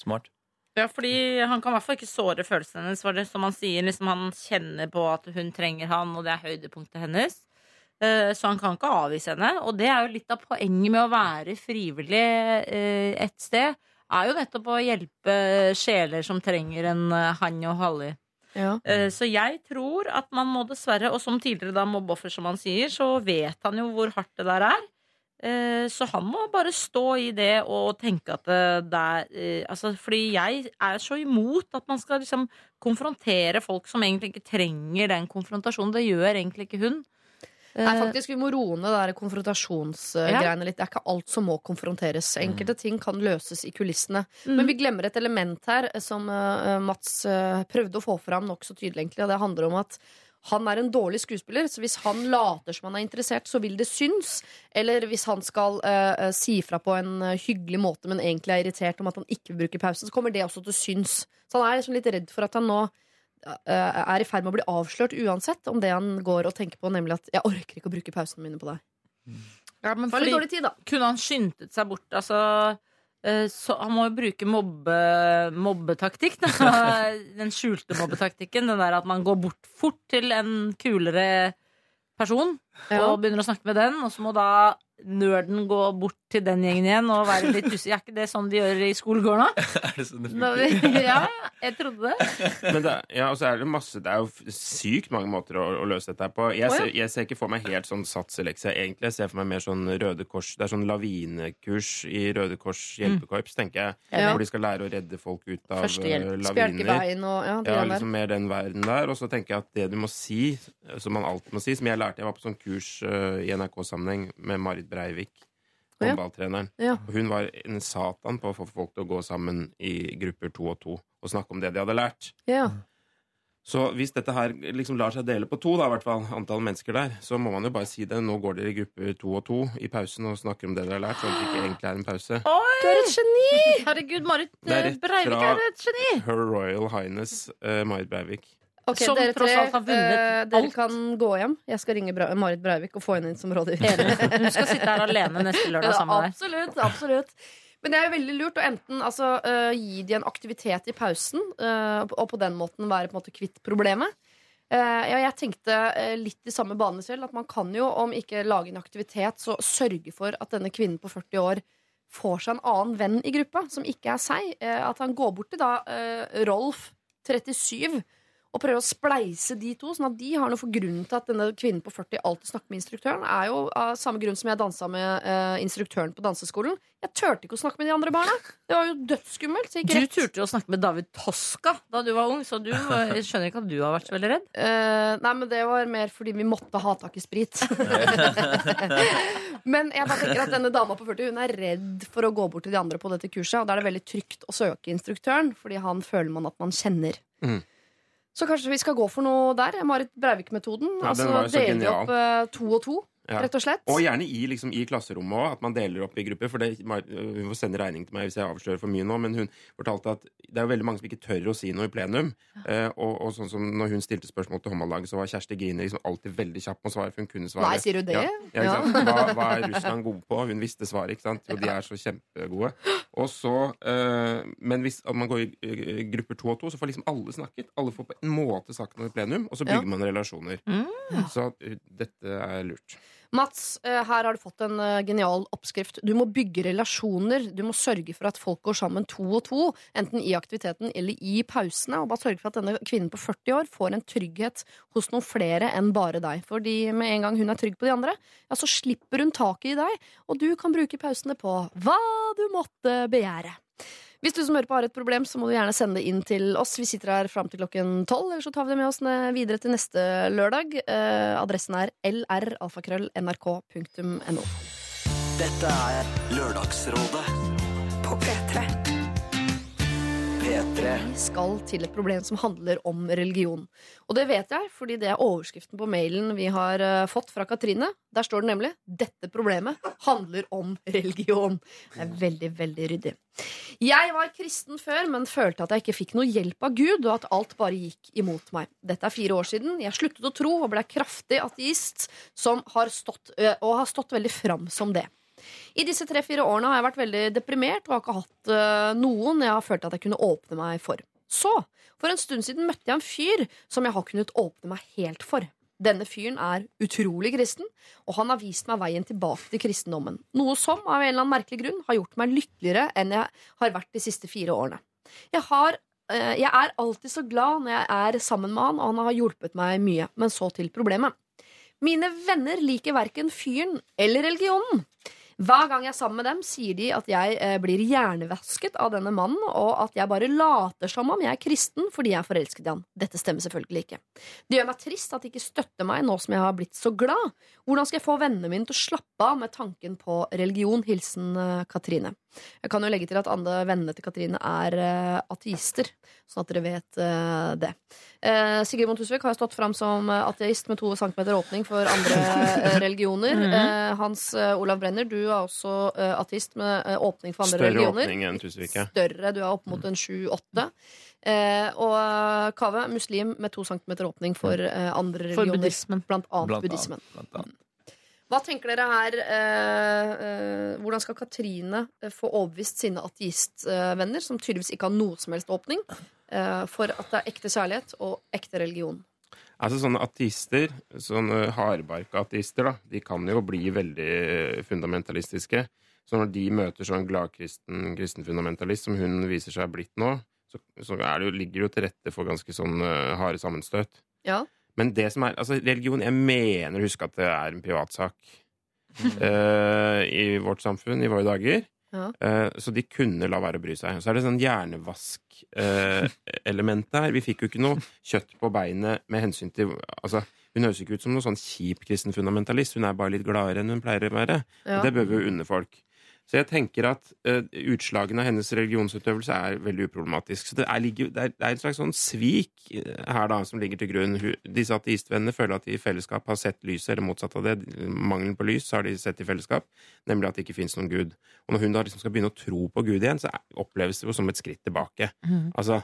smart. Ja, fordi han kan i hvert fall ikke såre følelsene hennes. For det som han sier, liksom han kjenner på at hun trenger han, og det er høydepunktet hennes. Eh, Så han kan ikke avvise henne. Og det er jo litt av poenget med å være frivillig eh, et sted. Er jo nettopp å hjelpe sjeler som trenger en han og halli. Ja. Eh, Så jeg tror at man må dessverre, og som tidligere da mobbeoffer, som han sier, så vet han jo hvor hardt det der er. Eh, Så han må bare stå i det og tenke at det, det er eh, altså, Fordi jeg er så imot at man skal liksom konfrontere folk som egentlig ikke trenger den konfrontasjonen. Det gjør egentlig ikke hun. Nei, Eh, faktisk, Vi må roe ned det konfrontasjonsgreiene litt. Det er ikke alt som må konfronteres. Enkelte ting kan løses i kulissene. Mm. Men vi glemmer et element her eh, som eh, Mats eh, prøvde å få fram nokså tydelig. egentlig, og Det handler om at han er en dårlig skuespiller, så hvis han later som han er interessert, så vil det synes. Eller hvis han skal eh, si fra på en eh, hyggelig måte, men egentlig er irritert om at han ikke vil bruke pausen, så kommer det også til å synes. Så han er liksom litt redd for at han nå uh, er i ferd med å bli avslørt uansett om det han går og tenker på, nemlig at 'jeg orker ikke å bruke pausene mine på deg'. Ja, men fordi- dårlig tid, da. Kunne han skyndet seg bort? Altså, så han må jo bruke mobbe, mobbetaktikk. Den skjulte mobbetaktikken. Den der at man går bort fort til en kulere person og begynner å snakke med den, og så må da nerden gå bort til den gjengen igjen og være litt usikker. Er ikke det sånn de gjør i skolegården, òg? Er det sånn det funker? Ja, jeg trodde det. Men det, er- ja, og så er det masse Det er jo sykt mange måter å, å løse dette på. Jeg, oh, ja. ser, jeg ser ikke for meg helt sånn satselekse, egentlig. Jeg ser for meg mer sånn Røde Kors Det er sånn lavinekurs i Røde Kors hjelpekorps, tenker jeg. Ja. Hvor de skal lære å redde folk ut av eh, laviner. bein og ja, det Ja, liksom mer den verden der. Og så tenker jeg at det du må si, som man alltid må si, som jeg lærte Jeg var på sånn kurs uh, i NRK-sammenheng med Marit Breivik, håndballtreneren. Ja. Og hun var en satan på å få folk til å gå sammen i grupper to og to og snakke om det de hadde lært. Ja. Så hvis dette her liksom lar seg dele på to, da, i hvert fall antall mennesker der, så må man jo bare si det. Nå går dere i grupper to og to i pausen og snakker om det dere har lært, sånn at det ikke egentlig er en pause. Du er et geni! Herregud, Marit Det er eh, Breivik er et geni! Her Royal Highness uh, Marit Breivik. Ok, Som dere tross alt har vunnet dere alt. kan gå hjem. Jeg skal ringe Bra Marit Breivik og få henne inn som rådgiver. Hun skal sitte her alene neste lørdag sammen med deg. absolutt, absolutt. Men det er jo veldig lurt å enten altså, uh, gi de en aktivitet i pausen, uh, og på den måten være på en måte kvitt problemet. Ja, jeg tenkte litt i samme bane selv, at man kan jo, om ikke lage en aktivitet, så sørge for at denne kvinnen på 40 år får seg en annen venn i gruppa, som ikke er seg. At han går bort til da Rolf, 37, og prøver å spleise de to, sånn at de har noe for grunnen til at denne kvinnen på 40 alltid snakker med instruktøren, er jo av samme grunn som jeg dansa med eh, instruktøren på danseskolen. Jeg turte ikke å snakke med de andre barna. Det var jo dødsskummelt. Du rett- turte å snakke med David Toska da du var ung, så du jeg skjønner ikke at du har vært så veldig redd. Eh, nei, men det var mer fordi vi måtte ha tak i sprit. men jeg bare tenker at denne dama på 40 Hun er redd for å gå bort til de andre på dette kurset. Og da er det veldig trygt å søke instruktøren, Fordi han føler man at man kjenner. Mm. Så kanskje vi skal gå for noe der. Marit Breivik-metoden. Ja, altså dele opp uh, to og to, Ja. rett og slett. Og gjerne i, liksom, i klasserommet òg, at man deler opp i grupper. For det, Hun får sende regning til meg hvis jeg avslører for mye nå, men hun fortalte at det er jo veldig mange som ikke tør å si noe i plenum. Eh, og, og sånn som når hun stilte spørsmål til håndballaget, så var Kjersti Grine liksom alltid veldig kjapp med å svare, for hun kunne svare. Nei, sier du det? Ja, ja? Hva, hva er Russland gode på? Hun visste svaret, ikke sant? Jo, de er så kjempegode. Og så, eh, men hvis man går i grupper to og to, så får liksom alle snakket. Alle får på en måte sagt noe i plenum, og så Ja. bygger man relasjoner. Så eh, dette er lurt. Mats, eh, her har du fått en eh, genial oppskrift. Du må bygge relasjoner. Du må sørge for at folk går sammen to og to, enten i aktiviteten eller i pausene. Og bare sørge for at denne kvinnen på 40 år får en trygghet hos noen flere enn bare deg. Fordi med en gang hun er trygg på de andre, ja, så slipper hun taket i deg, og du kan bruke pausene på hva du måtte begjære. Hvis du som hører på har et problem, så må du gjerne sende det inn til oss. Vi sitter her fram til klokken tolv, eller så tar vi det med oss videre til neste lørdag. Eh, adressen er lralfakrøll.nrk.no. Dette er Lørdagsrådet På P3. P3. Vi skal til et problem som handler om religion. Og det vet jeg, fordi det er overskriften på mailen vi har eh, fått fra Katrine. Der står det nemlig 'Dette problemet handler om religion'. Det er veldig, veldig ryddig. Jeg var kristen før, men følte at jeg ikke fikk noe hjelp av Gud, og at alt bare gikk imot meg. Dette er fire år siden. Jeg sluttet å tro og ble kraftig ateist, som har stått, og har stått veldig fram som det. I disse tre-fire årene har jeg vært veldig deprimert og har ikke hatt uh, noen jeg har følt at jeg kunne åpne meg for. Så, for en stund siden møtte jeg en fyr som jeg har kunnet åpne meg helt for. Denne fyren er utrolig kristen, og han har vist meg veien tilbake til kristendommen. Noe som av en eller annen merkelig grunn har gjort meg lykkeligere enn jeg har vært de siste fire årene. Jeg, har, eh, jeg er alltid så glad når jeg er sammen med han, og han har hjulpet meg mye. Men så til problemet. Mine venner liker verken fyren eller religionen. Hver gang jeg er sammen med dem, sier de at jeg eh, blir hjernevasket av denne mannen, og at jeg bare later som om jeg er kristen fordi jeg er forelsket i han. Dette stemmer selvfølgelig ikke. Det gjør meg trist at de ikke støtter meg nå som jeg har blitt så glad. Hvordan skal jeg få vennene mine til å slappe av med tanken på religion? Hilsen eh, Katrine. Jeg kan jo legge til at alle vennene til Katrine er eh, ateister, sånn at dere vet eh, det. Eh, Sigrid Mondt Tusvik har stått fram som ateist med to centimeter åpning for andre religioner. Mhm. eh, Hans Olav Brenner, du er også ateist med åpning for andre Større religioner. åpning enn Tusvik, ja. Større, du er opp mot en sju-åtte. Eh, og Kaveh, Kave, muslim med to centimeter åpning for eh, andre For religioner. buddhismen. Blant annet Blant buddhismen. annet, blant annet. Hva tenker dere her? Eh, eh, hvordan skal Katrine eh, få overbevist sine ateistvenner, som tydeligvis ikke har noe som helst åpning, eh, for at det er ekte kjærlighet og ekte religion? Altså sånne ateister, sånne hardbarka-ateister, da, de kan jo bli veldig fundamentalistiske. Så når de møter sånn gladkristen kristen fundamentalist som hun viser seg blitt nå, så, så er det jo, ligger det jo til rette for ganske sånn eh, harde sammenstøt. Ja. Men det som er Altså, religion Jeg mener å huske at det er en privatsak uh, i vårt samfunn i våre dager. Ja. Eh, så de kunne la være å bry seg. Så er det sånn hjernevask-element der. Vi fikk jo ikke noe kjøtt på beinet med hensyn til Altså, hun høres ikke ut som noen sånn kjip kristen fundamentalist. Hun er bare litt gladere enn hun pleier å være. Ja. Og det bør vi jo unne folk. Så jeg tenker at uh, utslagene av hennes religionsutøvelse er veldig uproblematisk. Så det er, det er, det er et slags sånn svik eh, her da, som ligger til grunn. Disse ateistvennene føler at de i fellesskap har sett lyset, eller motsatt av det. Mangelen på lys har de sett i fellesskap, nemlig at det ikke fins noen gud. Og når hun da liksom skal begynne å tro på Gud igjen, så oppleves det jo som et skritt tilbake. Mm. Altså,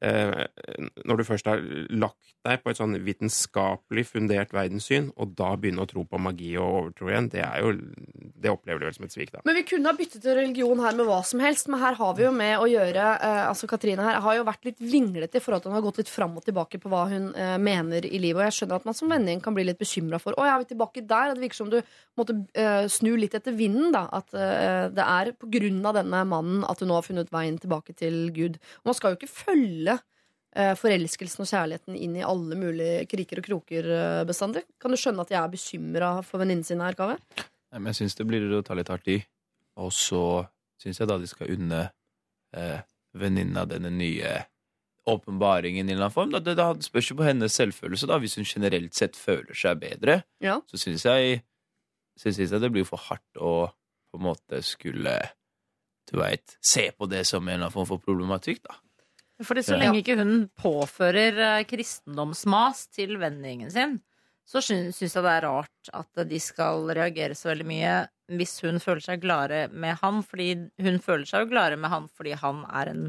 Når du først har lagt deg på et sånn vitenskapelig fundert verdenssyn, og da begynne å tro på magi og overtro igjen, det er jo Det opplever du vel som et svik, da. Men vi kunne ha byttet til religion her med hva som helst, men her har vi jo med å gjøre eh, Altså Katrine her har jo vært litt vinglete i forhold til at hun har gått litt fram og tilbake på hva hun eh, mener i livet. Og jeg skjønner at man som vennegjeng kan bli litt bekymra for Å, ja, er vi tilbake der? Det virker som du måtte eh, snu litt etter vinden, da. At eh, det er på grunn av denne mannen at hun nå har funnet veien tilbake til Gud. Og man skal jo ikke følge eh, forelskelsen og kjærligheten inn i alle mulige kriker og kroker eh, bestandig. Kan du skjønne at jeg er bekymra for venninnen sin her, Kaveh? Jeg syns det blir å ta litt hardt i. Og så syns jeg da de skal unne eh, venninna denne nye åpenbaringen i en eller annen form. Da, det, det spørs jo på hennes selvfølelse, da. Hvis hun generelt sett føler seg bedre, Ja. så syns jeg, synes jeg det blir for hardt å på en måte skulle du veit, se på det som en eller annen form for problematikk, da. Fordi så Ja. lenge ikke hun påfører eh, kristendomsmas til vennegjengen sin, så syns jeg det er rart at de skal reagere så veldig mye hvis hun føler seg gladere med han. Fordi hun føler seg jo gladere med han fordi han er en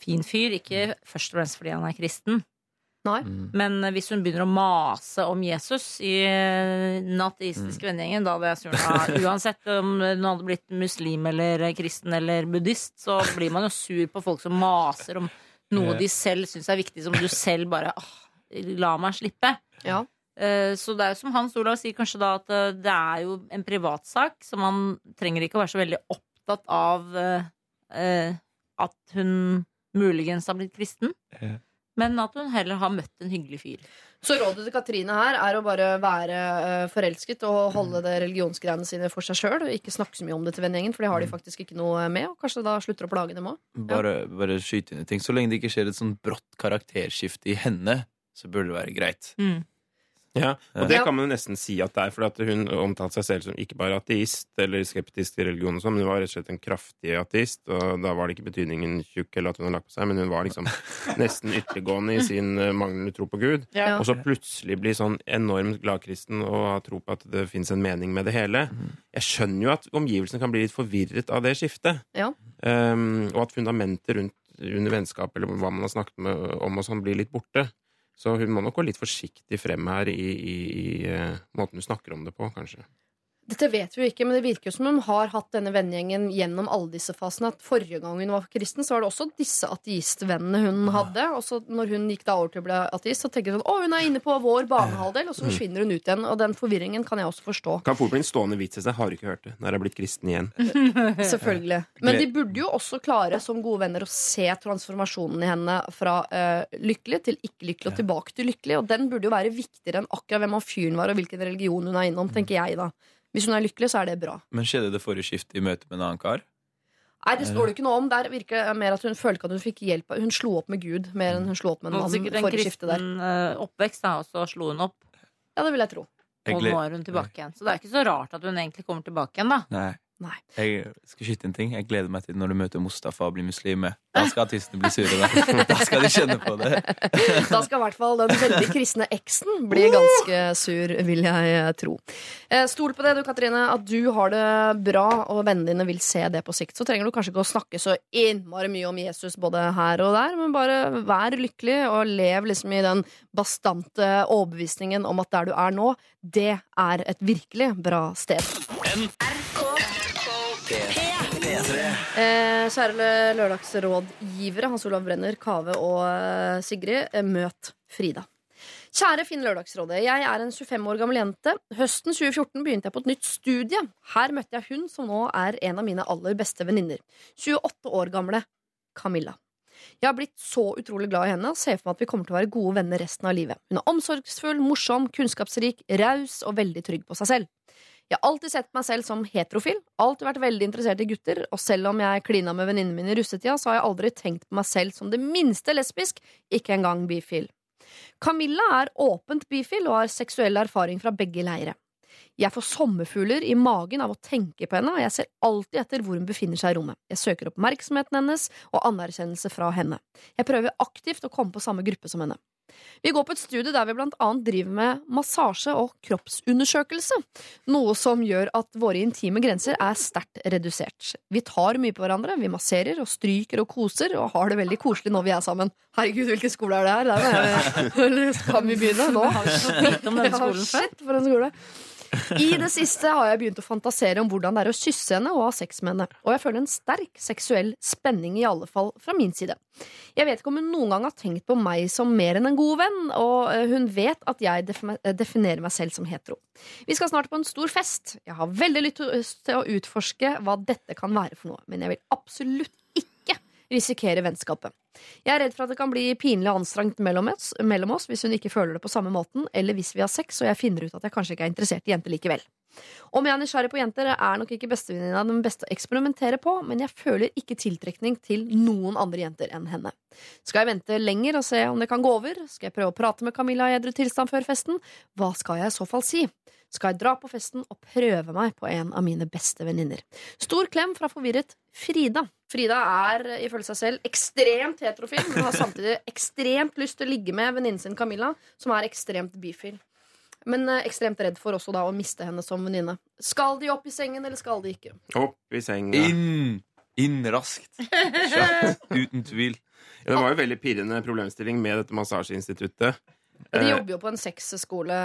fin fyr, ikke først og fremst fordi han er kristen. Nei. Men eh, hvis hun begynner å mase om Jesus i eh, den ateistiske vennegjengen, da hadde jeg sur. Ja, uansett om hun hadde blitt muslim eller kristen eller buddhist, så blir man jo sur på folk som maser om noe de selv syns er viktig, som du selv bare åh, La meg slippe. Ja. Eh, Så det er jo som Hans Olav sier kanskje da at eh, det er jo en privatsak, så man trenger ikke å være så veldig opptatt av eh, eh, at hun muligens har blitt kristen. Men at hun heller har møtt en hyggelig fyr. Så rådet til Katrine her er å bare være eh, forelsket og holde det religionsgreiene sine for seg sjøl. Og ikke snakke så mye om det til vennegjengen, for det har de faktisk ikke noe med. Og kanskje da slutter å plage dem òg. Bare, bare skyte inn i ting. Så lenge det ikke skjer et sånn brått karakterskifte i henne, så burde det være greit. Ja, og det Ja. kan man jo nesten si at det er, for at hun omtalte seg selv som ikke bare ateist eller skeptisk til religion, og sånt, men hun var rett og slett en kraftig ateist. Og da var det ikke betydningen tjukk eller at hun har lagt på seg, men hun var liksom nesten ytterliggående i sin eh, manglende tro på Gud. Ja. Og så plutselig bli sånn enormt gladkristen og ha tro på at det fins en mening med det hele. Jeg skjønner jo at omgivelsene kan bli litt forvirret av det skiftet. Ja. Um, og at fundamentet rundt under vennskap eller hva man har snakket med, om, og sånn blir litt borte. Så hun må nok gå litt forsiktig frem her i, i, i eh, måten hun snakker om det på, kanskje. Dette vet vi jo ikke, men det virker som hun har hatt denne vennegjengen gjennom alle disse fasene. At forrige gang hun var kristen, så var det også disse ateistvennene hun hadde. Og så når hun gikk da over til å bli ateist, så tenker hun sånn Å, hun er inne på vår banehalvdel, og så forsvinner hun ut igjen. Og den forvirringen kan jeg også forstå. Kan fort bli en stående vits i seg. Har ikke hørt det? Når jeg er blitt kristen igjen. Selvfølgelig. Men de burde jo også klare som gode venner å se transformasjonen i henne fra uh, lykkelig til ikke lykkelig og tilbake til lykkelig. Og den burde jo være viktigere enn akkurat hvem han fyren var og hvilken religion hun er innom, tenker jeg da. Hvis hun er lykkelig, så er det bra. Men skjedde det forrige skift i møte med en annen kar? Nei, det står det ikke noe om. Der virker det mer at hun følte ikke at hun fikk hjelp. Hun slo opp med Gud mer enn hun slo opp med en mann sikkert en kristen eh, oppvekst, da, og så slo hun opp. Ja, det vil jeg tro. Og nå er hun tilbake igjen. Så det er ikke så rart at hun egentlig kommer tilbake igjen, da. Nei. Nei. Jeg skal skyte en ting. Jeg gleder meg til når du møter Mustafa og blir muslim. Da skal artistene bli sure. Da. da skal de kjenne på det. Da skal i hvert fall den veldig kristne eksen bli ganske sur, vil jeg tro. Eh, Stol på det, du Katrine, at du har det bra, og vennene dine vil se det på sikt. Så trenger du kanskje ikke å snakke så innmari mye om Jesus både her og der, men bare vær lykkelig og lev liksom i den bastante overbevisningen om at der du er nå, det er et virkelig bra sted. Eh, kjære lørdagsrådgivere, Hans Olav Brenner, Kave og eh, Sigrid, eh, møt Frida. Kjære Finn Lørdagsrådet. Jeg er en 25 år gammel jente. Høsten 2014 begynte jeg på et nytt studie. Her møtte jeg hun som nå er en av mine aller beste venninner. 28 år gamle Camilla. Jeg har blitt så utrolig glad i henne og ser for meg at vi kommer til å være gode venner resten av livet. Hun er omsorgsfull, morsom, kunnskapsrik, raus og veldig trygg på seg selv. Jeg har alltid sett meg selv som heterofil, alltid vært veldig interessert i gutter, og selv om jeg klina med venninnene mine i russetida, så har jeg aldri tenkt på meg selv som det minste lesbisk, ikke engang bifil. Camilla er åpent bifil og har seksuell erfaring fra begge leire. Jeg får sommerfugler i magen av å tenke på henne, og jeg ser alltid etter hvor hun befinner seg i rommet. Jeg søker oppmerksomheten hennes og anerkjennelse fra henne. Jeg prøver aktivt å komme på samme gruppe som henne. Vi går på et studie der vi blant annet driver med massasje og kroppsundersøkelse. Noe som gjør at våre intime grenser er sterkt redusert. Vi tar mye på hverandre, vi masserer og stryker og koser og har det veldig koselig når vi er sammen. Herregud, hvilken skole er det her? Der må jeg, vi begynne nå? Har vi fått vite om denne skolen før? Shit, for en skole. I det siste har jeg begynt å fantasere om hvordan det er å kysse henne og ha sex med henne. Og jeg føler en sterk seksuell spenning, i alle fall fra min side. Jeg vet ikke om hun noen gang har tenkt på meg som mer enn en god venn, og eh, hun vet at jeg definerer meg selv som hetero. Vi skal snart på en stor fest. Jeg har veldig lyst til å utforske hva dette kan være for noe, men jeg vil absolutt ikke risikere vennskapet. Jeg er redd for at det kan bli pinlig og anstrengt mellom oss, hvis hun ikke føler det på samme måten, eller hvis vi har sex og jeg finner ut at jeg kanskje ikke er interessert i jenter likevel. Om jeg er nysgjerrig på jenter, er nok ikke bestevenninna den beste å eksperimentere på, men jeg føler ikke tiltrekning til noen andre jenter enn henne. Skal jeg vente lenger og se om det kan gå over? Skal jeg prøve å prate med Camilla i edru tilstand før festen? Hva skal jeg i så fall si? Skal jeg dra på festen og prøve meg på en av mine beste venninner? Stor klem fra forvirret Frida. Frida er ifølge seg selv ekstremt heterofil, men har samtidig ekstremt lyst til å ligge med venninnen sin Camilla, som er ekstremt bifil. Men eh, ekstremt redd for også da å miste henne som venninne. Skal de opp i sengen, eller skal de ikke? Opp i sengen. Inn! Inn raskt. Kjapt. Uten tvil. Ja, det var jo veldig pirrende problemstilling med dette massasjeinstituttet. De Eh, jobber jo på en sexskole,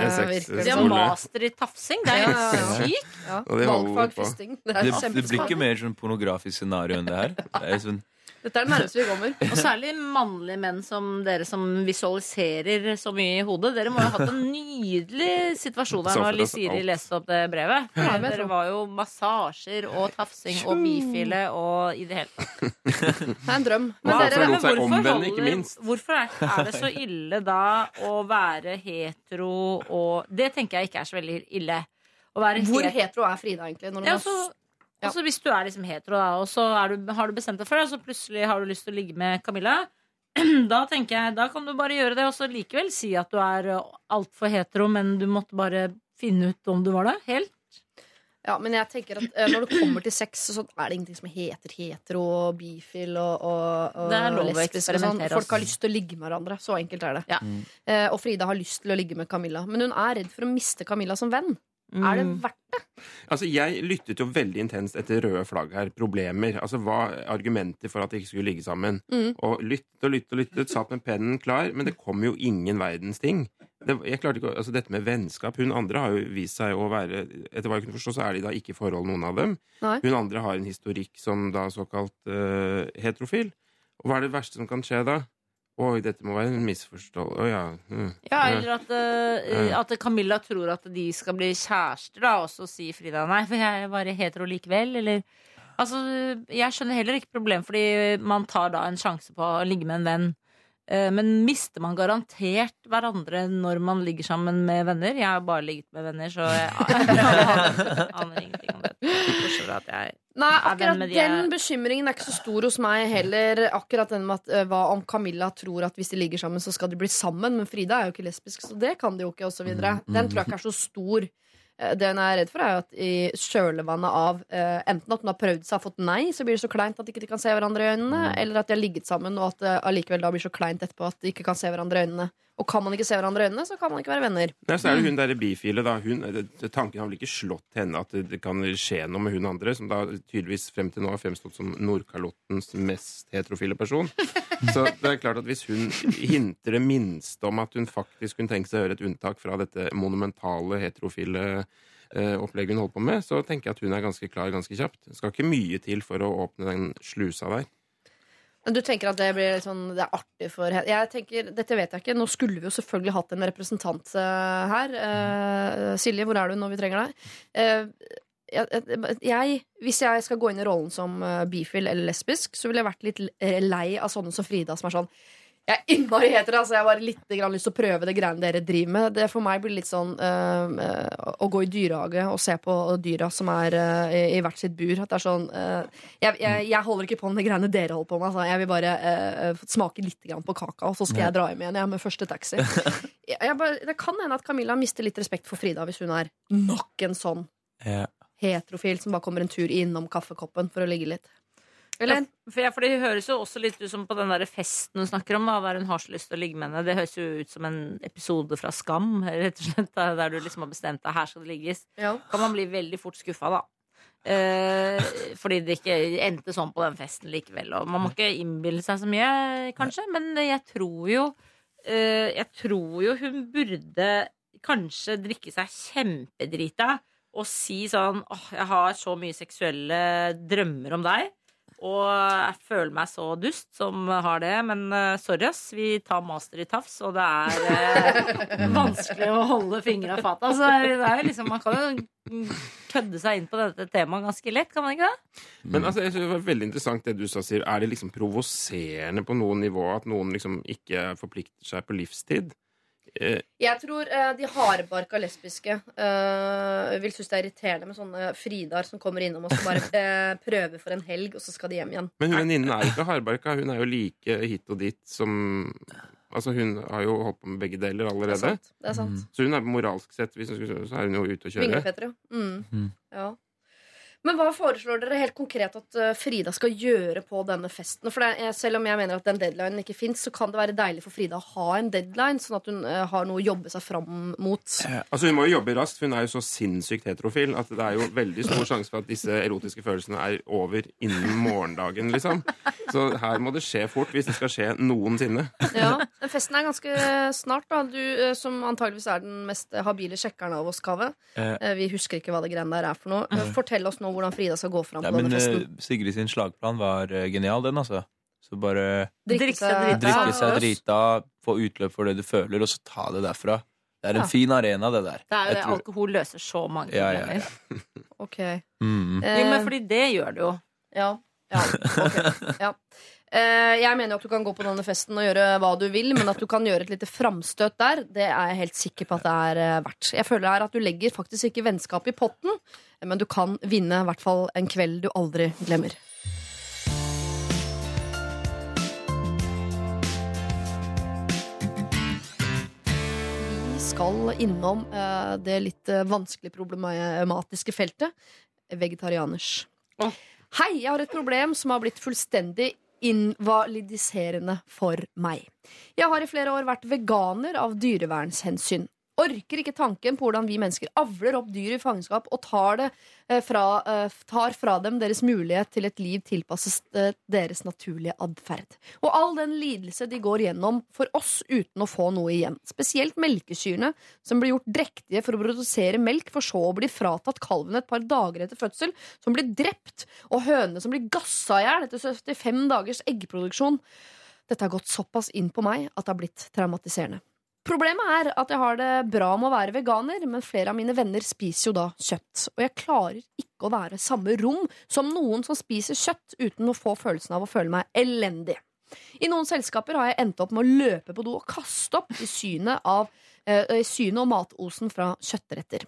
De har master i tafsing. Det er jo Ja, ja, ja. sykt. Ja. Valgfag fisting. Det Det, det blir ikke mer sånn pornografisk scenario enn det her. Det er sånn, Dette er det nærmeste vi kommer. Og særlig mannlige menn som dere som visualiserer så mye i hodet. Dere må jo ha hatt en nydelig situasjon her når for Liv oss Siri alt. leste opp det brevet. Dere var jo massasjer og tafsing og bifile og i det hele tatt. Det er en drøm. Men dere, men hvorfor holder- Hvorfor er, det så ille da å være hetero og Det tenker jeg ikke er så veldig ille. Å være hvor hetero er Frida egentlig? Når hun ja, så, Ja. altså Hvis du er liksom hetero, da, og så er du, har du bestemt deg for det, og så plutselig har du lyst til å ligge med Camilla, da tenker jeg, da kan du bare gjøre det, og så likevel si at du er altfor hetero, men du måtte bare finne ut om du var det. Helt. Ja, men jeg tenker at eh, når det kommer til sex, så er det ingenting som heter hetero og bifil og, og, og Det er lov lesbisk og sånn. Folk har lyst til å ligge med hverandre. Så enkelt er det. Ja. Eh, og Frida har lyst til å ligge med Camilla. Men hun er redd for å miste Camilla som venn. Er det Mm. verdt det? Altså, Jeg lyttet jo veldig intenst etter røde flagg her. Problemer. Altså, Hva er argumenter for at de ikke skulle ligge sammen? Mm. Og lyttet og lyttet og lyttet, satt med pennen klar, men det kom jo ingen verdens ting. Det, jeg klarte ikke, altså Dette med vennskap Hun andre har jo vist seg å være Etter hva jeg kunne forstå, så er de da ikke i forhold, noen av dem. Nei. Hun andre har en historikk som da såkalt uh, heterofil. Og hva er det verste som kan skje da? Oi, dette må være en misforståelse Oh, ja. mm. Ja, eller at, uh, at Camilla tror at de skal bli kjærester, da, og så sier Frida nei, for jeg er bare hetero likevel, eller Altså, jeg skjønner heller ikke problemet, fordi man tar da en sjanse på å ligge med en venn. Eh, Men mister man garantert hverandre når man ligger sammen med venner? Jeg har bare ligget med venner, så jeg aner ingenting om det. Jeg Nei, er akkurat de den bekymringen er ikke så stor hos meg heller. Akkurat den med at, eh, hva om Camilla tror at hvis de ligger sammen, så skal de bli sammen. Men Frida er jo ikke lesbisk, så det kan de jo ikke, osv. Den tror jeg ikke er så stor. Eh, Det hun er redd for, er at i kjølvannet av eh, enten at hun har prøvd seg og fått nei, så blir det så kleint at de ikke kan se hverandre i øynene, eller at de har ligget sammen, og at det allikevel da blir så kleint etterpå at de ikke kan se hverandre i øynene. Og kan man ikke se hverandre i øynene, så kan man ikke være venner. Nei, så er det hun derre bifile, da. Hun, tanken har vel ikke slått henne at det, kan skje noe med hun andre, som da tydeligvis frem til nå har fremstått som Nordkalottens mest heterofile person. Så det er klart at hvis hun hinter det minste om at hun faktisk kunne tenke seg å gjøre et unntak fra dette monumentale heterofile eh, opplegget hun holder på med, så tenker jeg at hun er ganske klar ganske kjapt. Det skal ikke mye til for å åpne den slusa der. Du tenker at det blir litt sånn, det er artig for henne? Jeg tenker, Dette vet jeg ikke. Nå skulle vi jo selvfølgelig hatt en representant eh, her. Uh, Silje, hvor er du når vi trenger deg? Uh, jeg, hvis jeg skal gå inn i rollen som bifil eller lesbisk, så ville jeg vært litt lei av sånne som Frida, som er sånn jeg er innmari heter, altså. Jeg har bare litt grann lyst til å prøve det greiene dere driver med. Det for meg blir litt sånn uh, å gå i dyrehage og se på dyra som er uh, i, hvert sitt bur. At det er sånn uh, jeg, jeg, jeg holder ikke på med de greiene dere holder på med. Altså. Jeg vil bare smake litt grann på kaka, og så skal jeg dra hjem igjen jeg, med første taxi. Bare, det kan hende at Camilla mister litt respekt for Frida hvis hun er nok en sånn heterofil som bare kommer en tur innom kaffekoppen for å ligge litt. Eller? Ja, for, det høres jo også litt ut som på den der festen hun snakker om, da, der hun har så lyst til å ligge med henne. Det høres jo ut som en episode fra Skam, rett og slett, der du liksom har bestemt deg, her skal det ligges. Ja. Kan man bli veldig fort skuffa, da. Eh, fordi det ikke endte sånn på den festen likevel. Og man må ikke innbille seg så mye, kanskje, men jeg tror jo eh, Jeg tror jo hun burde kanskje drikke seg kjempedrita og si sånn åh, jeg har så mye seksuelle drømmer om deg. Og jeg føler meg så dust som har det, men eh, sorry, ass. Vi tar master i tafs, og det er eh, vanskelig å holde fingra i fatet. Altså, det er jo liksom, man kan jo kødde seg inn på dette temaet ganske lett, kan man ikke det? Men altså, jeg synes det var veldig interessant det du sa, Siv. Er det liksom provoserende på noe nivå at noen liksom ikke forplikter seg på livstid? Eh, Jeg tror uh, de hardbarka lesbiske uh, vil synes det er irriterende med sånne Fridar som kommer innom og skal bare uh, prøve for en helg, og så skal de hjem igjen. men hun venninnen er jo ikke hardbarka. Hun er jo like hit og dit som Altså, hun har jo holdt på med begge deler Det er allerede. sant. Det er sant. Så hun er moralsk sett hvis hun skulle, så er hun jo ute å kjøre. Vinglepetter, ja. Mm. Mm. ja. Men hva foreslår dere helt konkret at eh, Frida skal gjøre på denne festen? For det, selv om jeg mener at den deadlinen ikke fins, så kan det være deilig for Frida å ha en deadline, sånn at hun eh, har noe å jobbe seg fram mot. Altså Hun må jo jobbe raskt, hun er jo så sinnssykt heterofil at det er jo veldig stor sjanse for at disse erotiske følelsene er over innen morgendagen. liksom Så her må det skje fort hvis det skal skje noensinne. Ja, den Festen er ganske snart, da. Du eh, som antageligvis er den mest habile sjekkeren av oss, Kave. Eh, Eh, Vi husker ikke hva det greiene der er for noe. Eh, Fortell oss nå hvordan Frida skal gå fram ja, på men denne eh, festen. Sigrid sin slagplan var eh, genial, den, altså. Så bare Drikke seg drita. drita, få utløp for det du føler, og så ta det derfra. Det er en Ja. fin arena, det der. Det er jo det, tror- alkohol løser så mange Ja, ja, problemer. Ok. Mm. Eh, Jo, men fordi det gjør det jo. Ja. ja. Okay. ja. Eh, jeg mener jo at du kan gå på denne festen og gjøre hva du vil, men at du kan gjøre et lite framstøt der, det er jeg helt sikker på at det er eh, verdt. Jeg føler her at du legger faktisk ikke vennskap i potten, men du kan vinne i hvert fall en kveld du aldri glemmer. Vi skal innom eh, det litt eh, vanskelig problematiske feltet vegetarianers. Hei, jeg har et problem som har blitt fullstendig invalidiserende for meg. Jeg har i flere år vært veganer av dyrevernshensyn. Orker ikke tanken på hvordan vi mennesker avler opp dyr i fangenskap og tar, det, eh, fra, eh, tar fra dem deres mulighet til et liv tilpasset eh, deres naturlige atferd. Og all den lidelse de går gjennom for oss uten å få noe igjen. Spesielt melkekyrne, som blir gjort drektige for å produsere melk, for så å bli fratatt kalven et par dager etter fødsel, som blir drept, og hønene som blir gassa i hjel etter 75 dagers eggproduksjon. Dette har gått såpass inn på meg at det har blitt traumatiserende. Problemet er at jeg har det bra med å være veganer, men flere av mine venner spiser jo da kjøtt. Og jeg klarer ikke å være samme rom som noen som spiser kjøtt uten å få følelsen av å føle meg elendig. I noen selskaper har jeg endt opp med å løpe på do og kaste opp i synet, av, synet og matosen fra kjøttretter.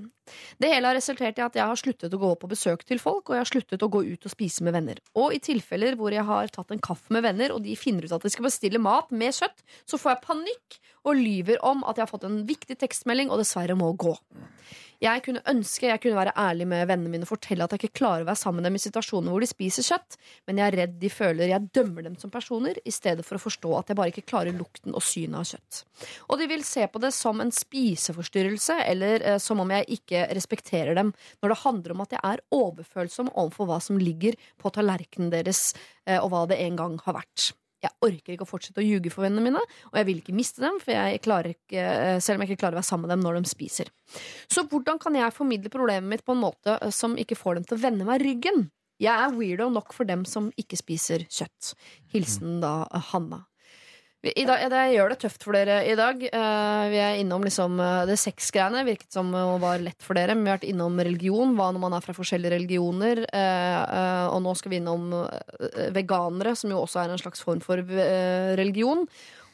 Det hele har resultert i at jeg har sluttet å gå på besøk til folk, og jeg har sluttet å gå ut og spise med venner. Og i tilfeller hvor jeg har tatt en kaffe med venner, og de finner ut at de skal bestille mat med kjøtt, så får jeg panikk og lyver om at jeg har fått en viktig tekstmelding og dessverre må gå. Jeg kunne ønske jeg kunne være ærlig med vennene mine og fortelle at jeg ikke klarer å være sammen med dem i situasjoner hvor de spiser kjøtt, men jeg er redd de føler jeg dømmer dem som personer, i stedet for å forstå at jeg bare ikke klarer lukten og synet av kjøtt. Og de vil se på det som en spiseforstyrrelse, eller eh, som om jeg ikke respekterer dem, når det handler om at jeg er overfølsom overfor hva som ligger på tallerkenen deres, eh, og hva det en gang har vært. Jeg orker ikke å fortsette å ljuge for vennene mine, og jeg vil ikke miste dem, for jeg klarer ikke, eh, selv om jeg ikke klarer å være sammen med dem når de spiser. Så hvordan kan jeg formidle problemet mitt på en måte eh, som ikke får dem til å vende meg ryggen? Jeg er weirdo nok for dem som ikke spiser kjøtt. Hilsen da eh, Hanna. I dag, jeg gjør det tøft for dere i dag. Eh, vi er innom liksom, eh, det sexgreiene. Virket som det var lett for dere. Men vi har vært innom religion, hva når man er fra forskjellige religioner. eh, eh, og nå skal vi innom eh, veganere, som jo også er en slags form for eh, religion.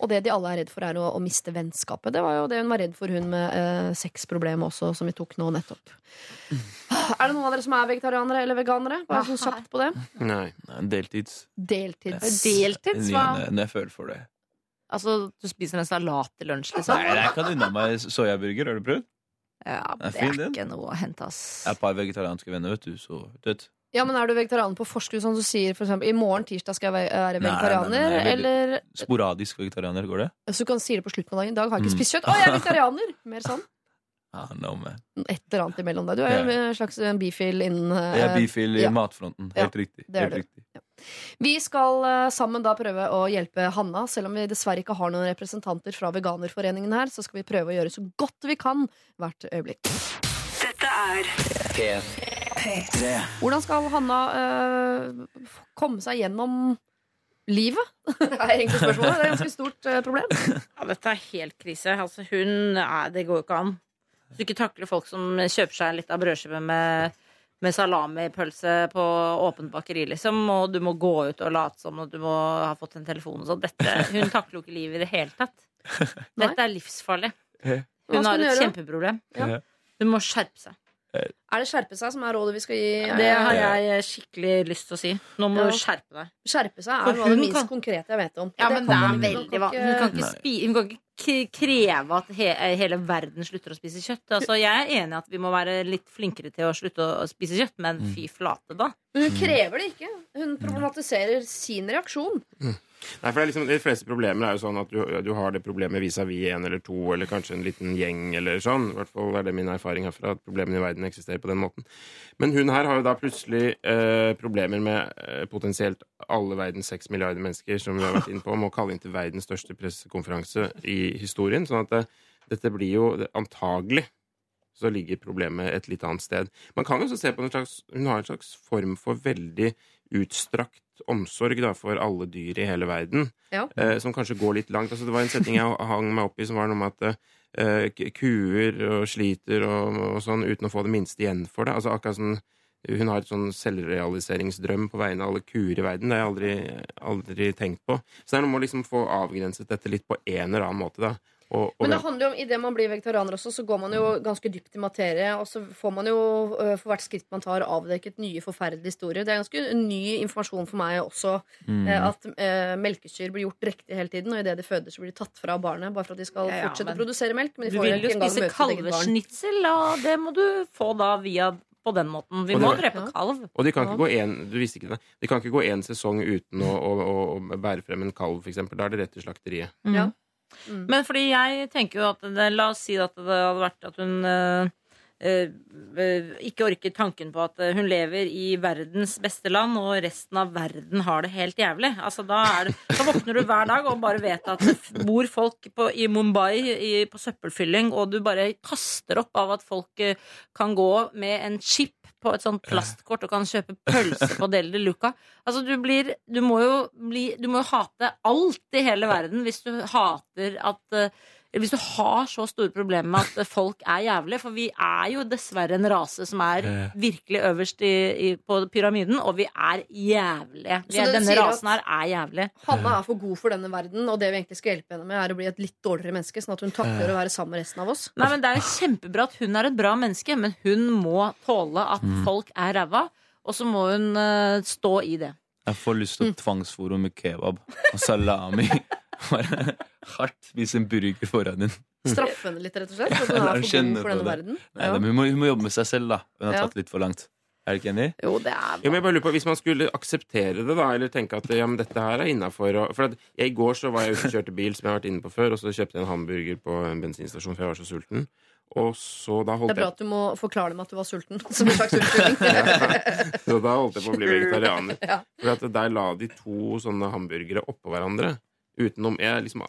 Og det de alle er redd for, er å, å miste vennskapet. Det var jo det hun var redd for, hun med eh, sexproblemet også, som vi tok nå nettopp. Er det noen av dere som er vegetarianere eller veganere? Bare sånn kjapt på det. Nei, Deltids. Deltids. Deltids, hva? Når jeg føler for det. Altså, du spiser en salat til lunsj, liksom? Nei, jeg kan unna meg soyaburger. Har du prøvd? Ja, Det er det fin, er ikke noe å hente, ass. Jeg har et par vegetarianske venner, vet du, så du. Ja, men Er du vegetarianer på forskudd, sånn som du sier for eksempel, i morgen tirsdag skal jeg være Nei, nei, nei, vegetarianer? nei, er Eller Sporadisk vegetarianer, går det? så du kan si det på slutten av dagen. I dag har jeg ikke Mm. spist kjøtt. Å, jeg er vegetarianer! Mer sånn. Ah, no, man. Et eller annet imellom deg. Du er jo en slags bifil innen Jeg er eh, bifil i ja. matfronten. Ja, Helt riktig. er Helt du. riktig. Vi skal eh, sammen da prøve å hjelpe Hanna. Selv om vi dessverre ikke har noen representanter fra Veganerforeningen her, så skal vi prøve å gjøre så godt vi kan hvert øyeblikk. Dette er P3. Hvordan skal Hanna eh, komme seg gjennom livet? Det er egentlig spørsmålet. Det er et ganske stort problem. Ja, dette er helt krise. Altså, hun Nei, Det går jo ikke an. Hvis du ikke takler folk som kjøper seg litt av brødskive med, med salamipølse på åpent bakeri, liksom, og du må gå ut og late som og du må ha fått en telefon og sånn. Hun takler jo ikke livet i det hele tatt. Dette er livsfarlig. Hun har et kjempeproblem. Hun må skjerpe seg. Er det skjerpe seg som er rådet vi skal gi? Det har jeg skikkelig lyst til å si. Nå må Ja. du skjerpe deg. Skjerpe seg er noe av det minst kan- konkrete jeg vet om. Ja, men det er veldig vanlig. Hun kan ikke, spi, hun kan ikke k- kreve at he, hele verden slutter å spise kjøtt. Altså, jeg er enig i at vi må være litt flinkere til å slutte å spise kjøtt, men fy flate, da. Men hun krever det ikke. Hun problematiserer sin reaksjon. Nei, for det er liksom, De fleste problemer er jo sånn at du, du har det problemet vis-à-vis en eller to, eller kanskje en liten gjeng, eller sånn. I hvert fall er det min erfaring herfra, at problemene i verden eksisterer på den måten. Men hun her har jo da plutselig eh, problemer med eh, potensielt alle verdens seks milliarder mennesker, som vi har vært inne på, må kalle inn til verdens største pressekonferanse i historien. Sånn at det, dette blir jo antagelig så ligger problemet et litt annet sted. Man kan jo også se på en slags Hun har en slags form for veldig utstrakt omsorg da, for alle dyr i hele verden, Ja. eh, som kanskje går litt langt. Altså, det var en setning jeg hang meg opp i som var noe med at eh, kuer og sliter og, og sånn uten å få det minste igjen for det. Altså akkurat sånn hun har et sånn selvrealiseringsdrøm på vegne av alle kuer i verden. Det har jeg aldri, aldri tenkt på. Så det er noe med å liksom få avgrenset dette litt på en eller annen måte. da. Og, og Men det handler jo om, idet man blir vegetarianer også, så går man jo ganske dypt i materie. Og så får man jo øh, for hvert skritt man tar, avdekket nye forferdelige historier. Det er ganske ny informasjon for meg også. Mm. eh, At eh, melkekyr blir gjort drektige hele tiden, og idet de føder, så blir de tatt fra barnet. Bare for at de skal Ja, ja, fortsette men å produsere melk. Men de Du vil jo spise kalvesnitsel, og det må du få da via på den måten. Vi må drepe Ja. kalv. Og de kan ikke gå en, du visste ikke det. De kan ikke gå en sesong uten å, å, å, bære frem en kalv, f.eks. Da er det rett til slakteriet. Ja. Mm. Men fordi jeg tenker jo at det, La oss si at det hadde vært at hun eh, ikke orker tanken på at eh, hun lever i verdens beste land, og resten av verden har det helt jævlig. Altså, da, det, da våkner du hver dag og bare vet at det bor folk på, i Mumbai i, på søppelfylling, og du bare kaster opp av at folk eh, kan gå med en chip på et sånt plastkort og kan kjøpe pølse på Del de Luca. Altså, du, blir, du, må bli, du må jo hate alt i hele verden hvis du hater at eh, hvis du har så store problemer med at folk er jævlige, for vi er jo dessverre en rase som er virkelig øverst i, i, på pyramiden, og vi er jævlige. Vi er, denne rasen her er jævlig. Hanna er for god for denne verden, og det vi egentlig skal hjelpe henne med, er å bli et litt dårligere menneske, sånn at hun takler å være sammen med resten av oss. Nei, men Det er jo kjempebra at hun er et bra menneske, men hun må tåle at Mm. folk er ræva, og så må hun uh, stå i det. Jeg får lyst til å tvangsfòre med kebab og salami. Bare hardt spise en burger foran din. Straffe henne litt, rett og slett. For hun er for god for denne verden. Nei, Ja. da, hun, må, hun må jobbe med seg selv, da. Hun har Ja. tatt litt for langt. Er det ikke enig? Jo, det er Ja, men jeg bare lurer på, Hvis man skulle akseptere det, da, eller tenke at ja, men dette her er innafor For at jeg, I går så var jeg ute og kjørte bil, som jeg har vært inne på før, og så kjøpte jeg en hamburger på en bensinstasjon, for jeg var så sulten. Og så da Det er bra jeg at du må forklare dem at du var sulten. Som en slags unnskyldning. Så da holdt jeg på å bli vegetarianer. Ja. For at der la de to sånne hamburgere oppå hverandre. Utenom Jeg er liksom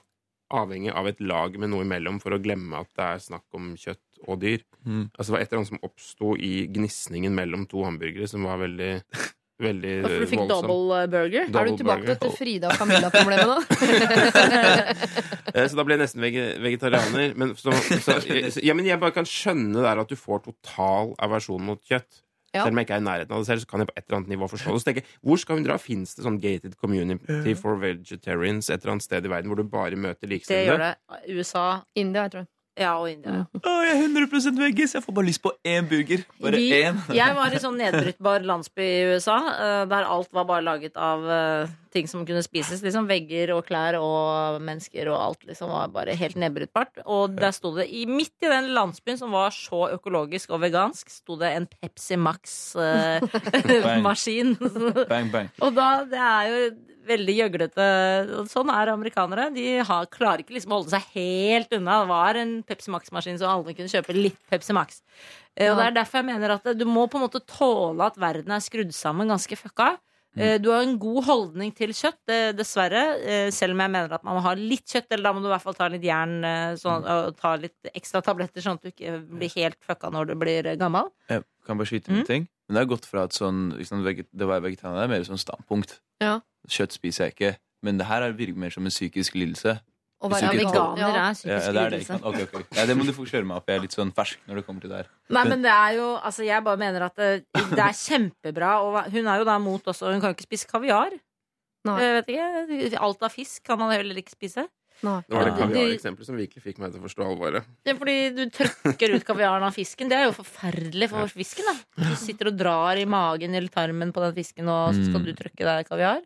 avhengig av et lag med noe imellom for å glemme at det er snakk om kjøtt og dyr. Mm. Altså Det var et eller annet som oppsto i gnisningen mellom to hamburgere, som var veldig Veldig For du fikk voldsom. double burger? burger. Er du tilbake til burger. til Frida og Camilla-problemet nå? Eh, Så da ble jeg nesten vegetarianer. Men, så, så, ja, men jeg bare kan skjønne der at du får total aversjon mot kjøtt. Ja. Selv om jeg ikke er i nærheten av det selv, så kan jeg på et eller annet nivå forstå det. Så tenker jeg, Hvor skal hun dra? Fins det sånn gated community for vegetarians et eller annet sted i verden hvor du bare møter Det gjør det. USA India, jeg tror jeg. Ja, og India. ja. Å, jeg er 100 veggis. Jeg får bare lyst på én burger. Bare Vi, én. jeg var i sånn nedbrytbar landsby i USA, eh, der alt var bare laget av eh, ting som kunne spises. Liksom Vegger og klær og mennesker og alt liksom var bare helt nedbrytbart. Og der sto det, i, midt i den landsbyen som var så økologisk og vegansk, sto det en Pepsi Max-maskin. Bang, bang. og da, det er jo veldig gjøglete. Sånn er amerikanere. De har, klarer ikke liksom å holde seg helt unna. Det var en Pepsi Max-maskin, så alle kunne kjøpe litt Pepsi Max. Ja. Og det er derfor jeg mener at du må på en måte tåle at verden er skrudd sammen ganske fucka. Mm. Du har en god holdning til kjøtt, dessverre. eh, Selv om jeg mener at man må ha litt kjøtt, eller da må du i hvert fall ta litt jern eh, sånn, og ta litt ekstra tabletter, sånn at du ikke blir helt fucka når du blir eh, gammel. Jeg kan bare skyte inn en Mm. ting. Men det har gått fra et sånn, liksom, det å være vegetarianer er mer sånn standpunkt. Ja. Kjøtt spiser jeg ikke. Men det her er- virker mer som en psykisk lidelse. Å være du veganer er Ja, psykisk ja, det er det, lidelse. ikke sant? Ok, ok. Ja, det må du få kjøre meg opp. Jeg er litt sånn fersk når det kommer til det her. Nei, men det er jo Altså, jeg bare mener at det, det er kjempebra. Og hun er jo da mot også Hun kan jo ikke spise kaviar. Nei. Jeg vet ikke, Alt av fisk kan man heller ikke spise. Nei. Det var det Ja, de- kaviareksempelet som virkelig fikk meg til å forstå alvoret. Det er fordi du trykker ut kaviaren av fisken. Det er jo forferdelig for fisken. da Du sitter og drar i magen eller tarmen på den fisken, og så skal Mm. du trykke deg kaviar.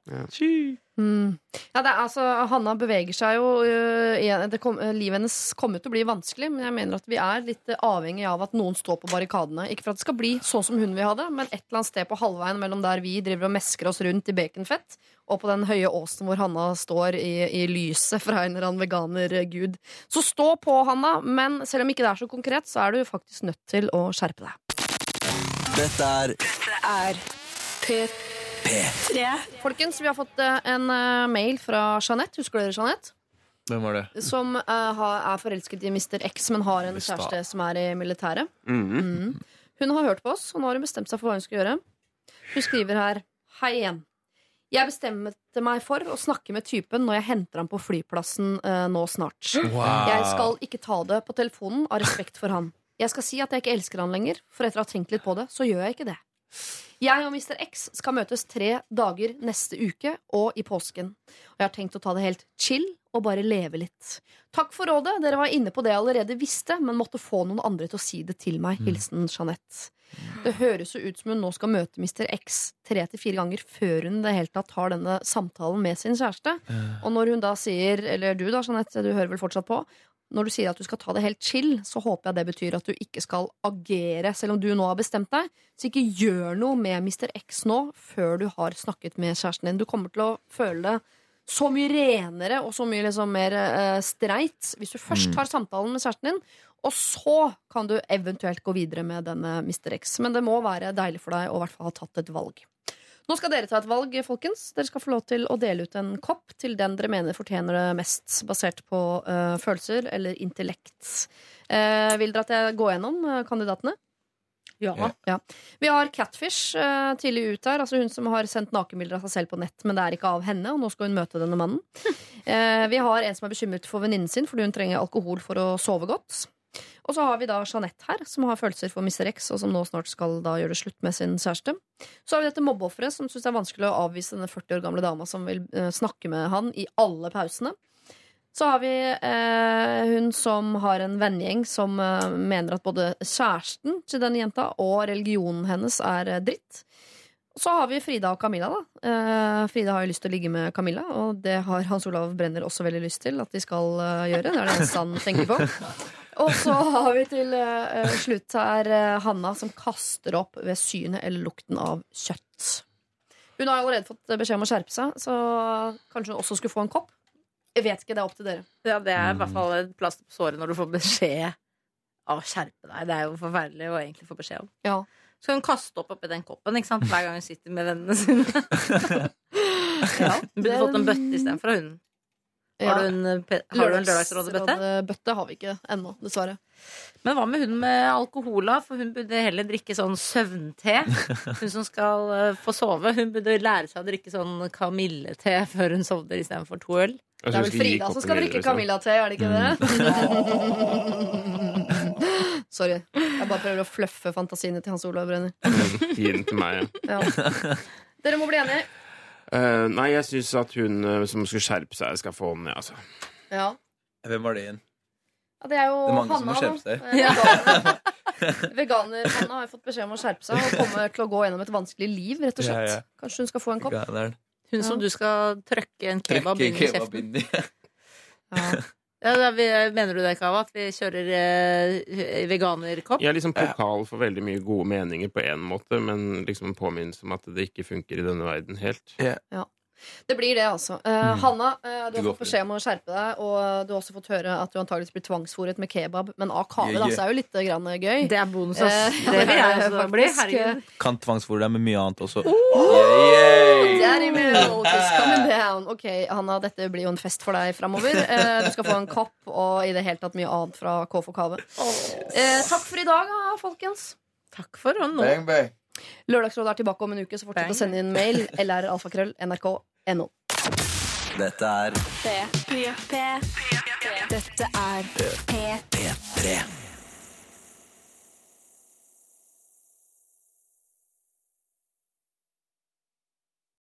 Mm. Ja, det er, altså, Hanna beveger seg jo uh. Det kom, uh, Livet hennes kommer til å bli vanskelig, men jeg mener at vi er litt øh, avhengig av at noen står på barrikadene. Ikke for at det skal bli sånn som hun vil ha det, men et eller annet sted på halvveien mellom der vi driver og mesker oss rundt i baconfett, og på den høye åsen hvor Hanna står i, i lyset fra en eller annen veganergud. Så stå på, Hanna, men selv om ikke det er så konkret, så er du faktisk nødt til å skjerpe deg. Dette er er P3. Folkens, vi har fått øh, en øh, mail fra Jeanette. Husker dere Jeanette? Hvem var det? Som uh, er forelsket i Mr. X, men har en Mr. kjæreste som er i militæret. Mhm. Mm. Hun har hørt på oss, og nå har hun bestemt seg for hva hun skal gjøre. Hun skriver her Hei igjen. Jeg bestemte meg for å snakke med typen når jeg henter ham på flyplassen uh, nå snart. Jeg skal ikke ta det på telefonen av respekt for han. Jeg skal si at jeg ikke elsker han lenger, for etter å ha tenkt litt på det, så gjør jeg ikke det. Jeg og Mr. X skal møtes tre dager neste uke og i påsken. Og jeg har tenkt å ta det helt chill og bare leve litt. Takk for rådet. Dere var inne på det jeg allerede visste, men måtte få noen andre til å si det til meg. Hilsen Jeanette. Det høres jo ut som hun nå skal møte Mr. X tre til fire ganger før hun det hele tatt har denne samtalen med sin kjæreste. Og når hun da sier, eller du da, Jeanette, du hører vel fortsatt på, når du sier at du skal ta det helt chill, så håper jeg det betyr at du ikke skal agere, selv om du nå har bestemt deg. Så ikke gjør noe med Mr. X nå før du har snakket med kjæresten din. Du kommer til å føle det så mye renere og så mye liksom mer uh, streit hvis du først tar samtalen med kjæresten din, og så kan du eventuelt gå videre med denne Mr. X. Men det må være deilig for deg å i hvert fall ha tatt et valg. Nå skal dere ta et valg, folkens. Dere skal få lov til å dele ut en kopp til den dere mener fortjener det mest, basert på uh, følelser eller intellekt. Uh, vil dere at jeg går gjennom uh, kandidatene? Ja. Ja. Vi har Catfish uh, tidlig ut her. Altså hun som har sendt nakenbilder av seg selv på nett, men det er ikke av henne, og nå skal hun møte denne mannen. Uh, vi har en som er bekymret for venninnen sin fordi hun trenger alkohol for å sove godt. Og så har vi da Jeanette her, som har følelser for Mr. X, og som nå snart skal da gjøre det slutt med sin kjæreste. Så har vi dette mobbeofferet som syns det er vanskelig å avvise denne 40 år gamle dama som vil eh, snakke med han i alle pausene. Så har vi eh, hun som har en vennegjeng som eh, mener at både kjæresten til denne jenta og religionen hennes er eh, dritt. Så har vi Frida og Camilla. da eh, Frida har jo lyst til å ligge med Camilla, og det har Hans Olav Brenner også veldig lyst til at de skal eh, gjøre. Det er det eneste han tenker på. Og så har vi til eh, slutt her Hanna som kaster opp ved synet eller lukten av kjøtt. Hun har allerede fått beskjed om å skjerpe seg, så kanskje hun også skulle få en kopp. Jeg vet ikke, det er opp til dere. Ja, det er i hvert fall et plaster på såret når du får beskjed av å skjerpe deg. Det er jo forferdelig å egentlig få beskjed om. Ja. Så kan hun kaste opp oppi den koppen ikke sant? hver gang hun sitter med vennene sine. ja. Burde fått en bøtte istedenfor hunden. Har du en, eh, har du en Lørdagsrådet-bøtte? Bøtte har vi ikke ennå, dessverre. Men hva med hun med alkohol, da? For hun burde heller drikke sånn søvnte. Hun som skal eh, få sove. Hun burde lære seg å drikke sånn kamillete før hun sovner istedenfor to øl. Det er vel Frida som skal drikke Camilla-te, er det ikke det? Sorry. Jeg bare prøver å fluffe fantasiene til Hans Olav Brenner. Gi den til meg, ja. Ja. Dere må bli enige. Eh, nei, jeg syns at hun eh, som skulle skjerpe seg, skal få den, ja, altså. Ja. Hvem var det igjen? Ja, det er jo Det er mange som må Hanna, skjerpe seg. da. Eh, Veganer- Veganer-Hanna har fått beskjed om å skjerpe seg og kommer til å gå gjennom et vanskelig liv, rett og slett. Ja, ja. Kanskje hun skal få en kopp? Hun som du skal trøkke en kebab inn i kebab kjeften. inn i. Ja, da, vi, mener du det, Kava? At vi kjører eh, veganerkopp? Jeg er liksom pokal for veldig mye gode meninger på én måte, men liksom påminnelse om at det ikke funker i denne verden helt. Ja. Det blir det, altså. Uh, Mm. Hanna, uh, du Du har fått beskjed om å skjerpe deg, og du har også fått høre at du antakeligvis blir tvangsfòret med kebab. Men av kave, Yeah, da, yeah. så er jo litt grann gøy. Det er bonus, ass. Uh, Det vil jeg også bli. Herregud. Kan tvangsfòre deg med mye annet også. Daddy milk is coming down. Ok, Hanna, dette blir jo en fest for deg framover. Eh, du skal få en kopp og i det hele tatt mye annet fra K for Kave. Eh, takk for i dag, da, folkens. Takk for nå. Bang, bang. Lørdagsrådet er tilbake om en uke, så fortsett å sende inn mail. lralfakrøll.nrk.no. Dette er Dette er P3.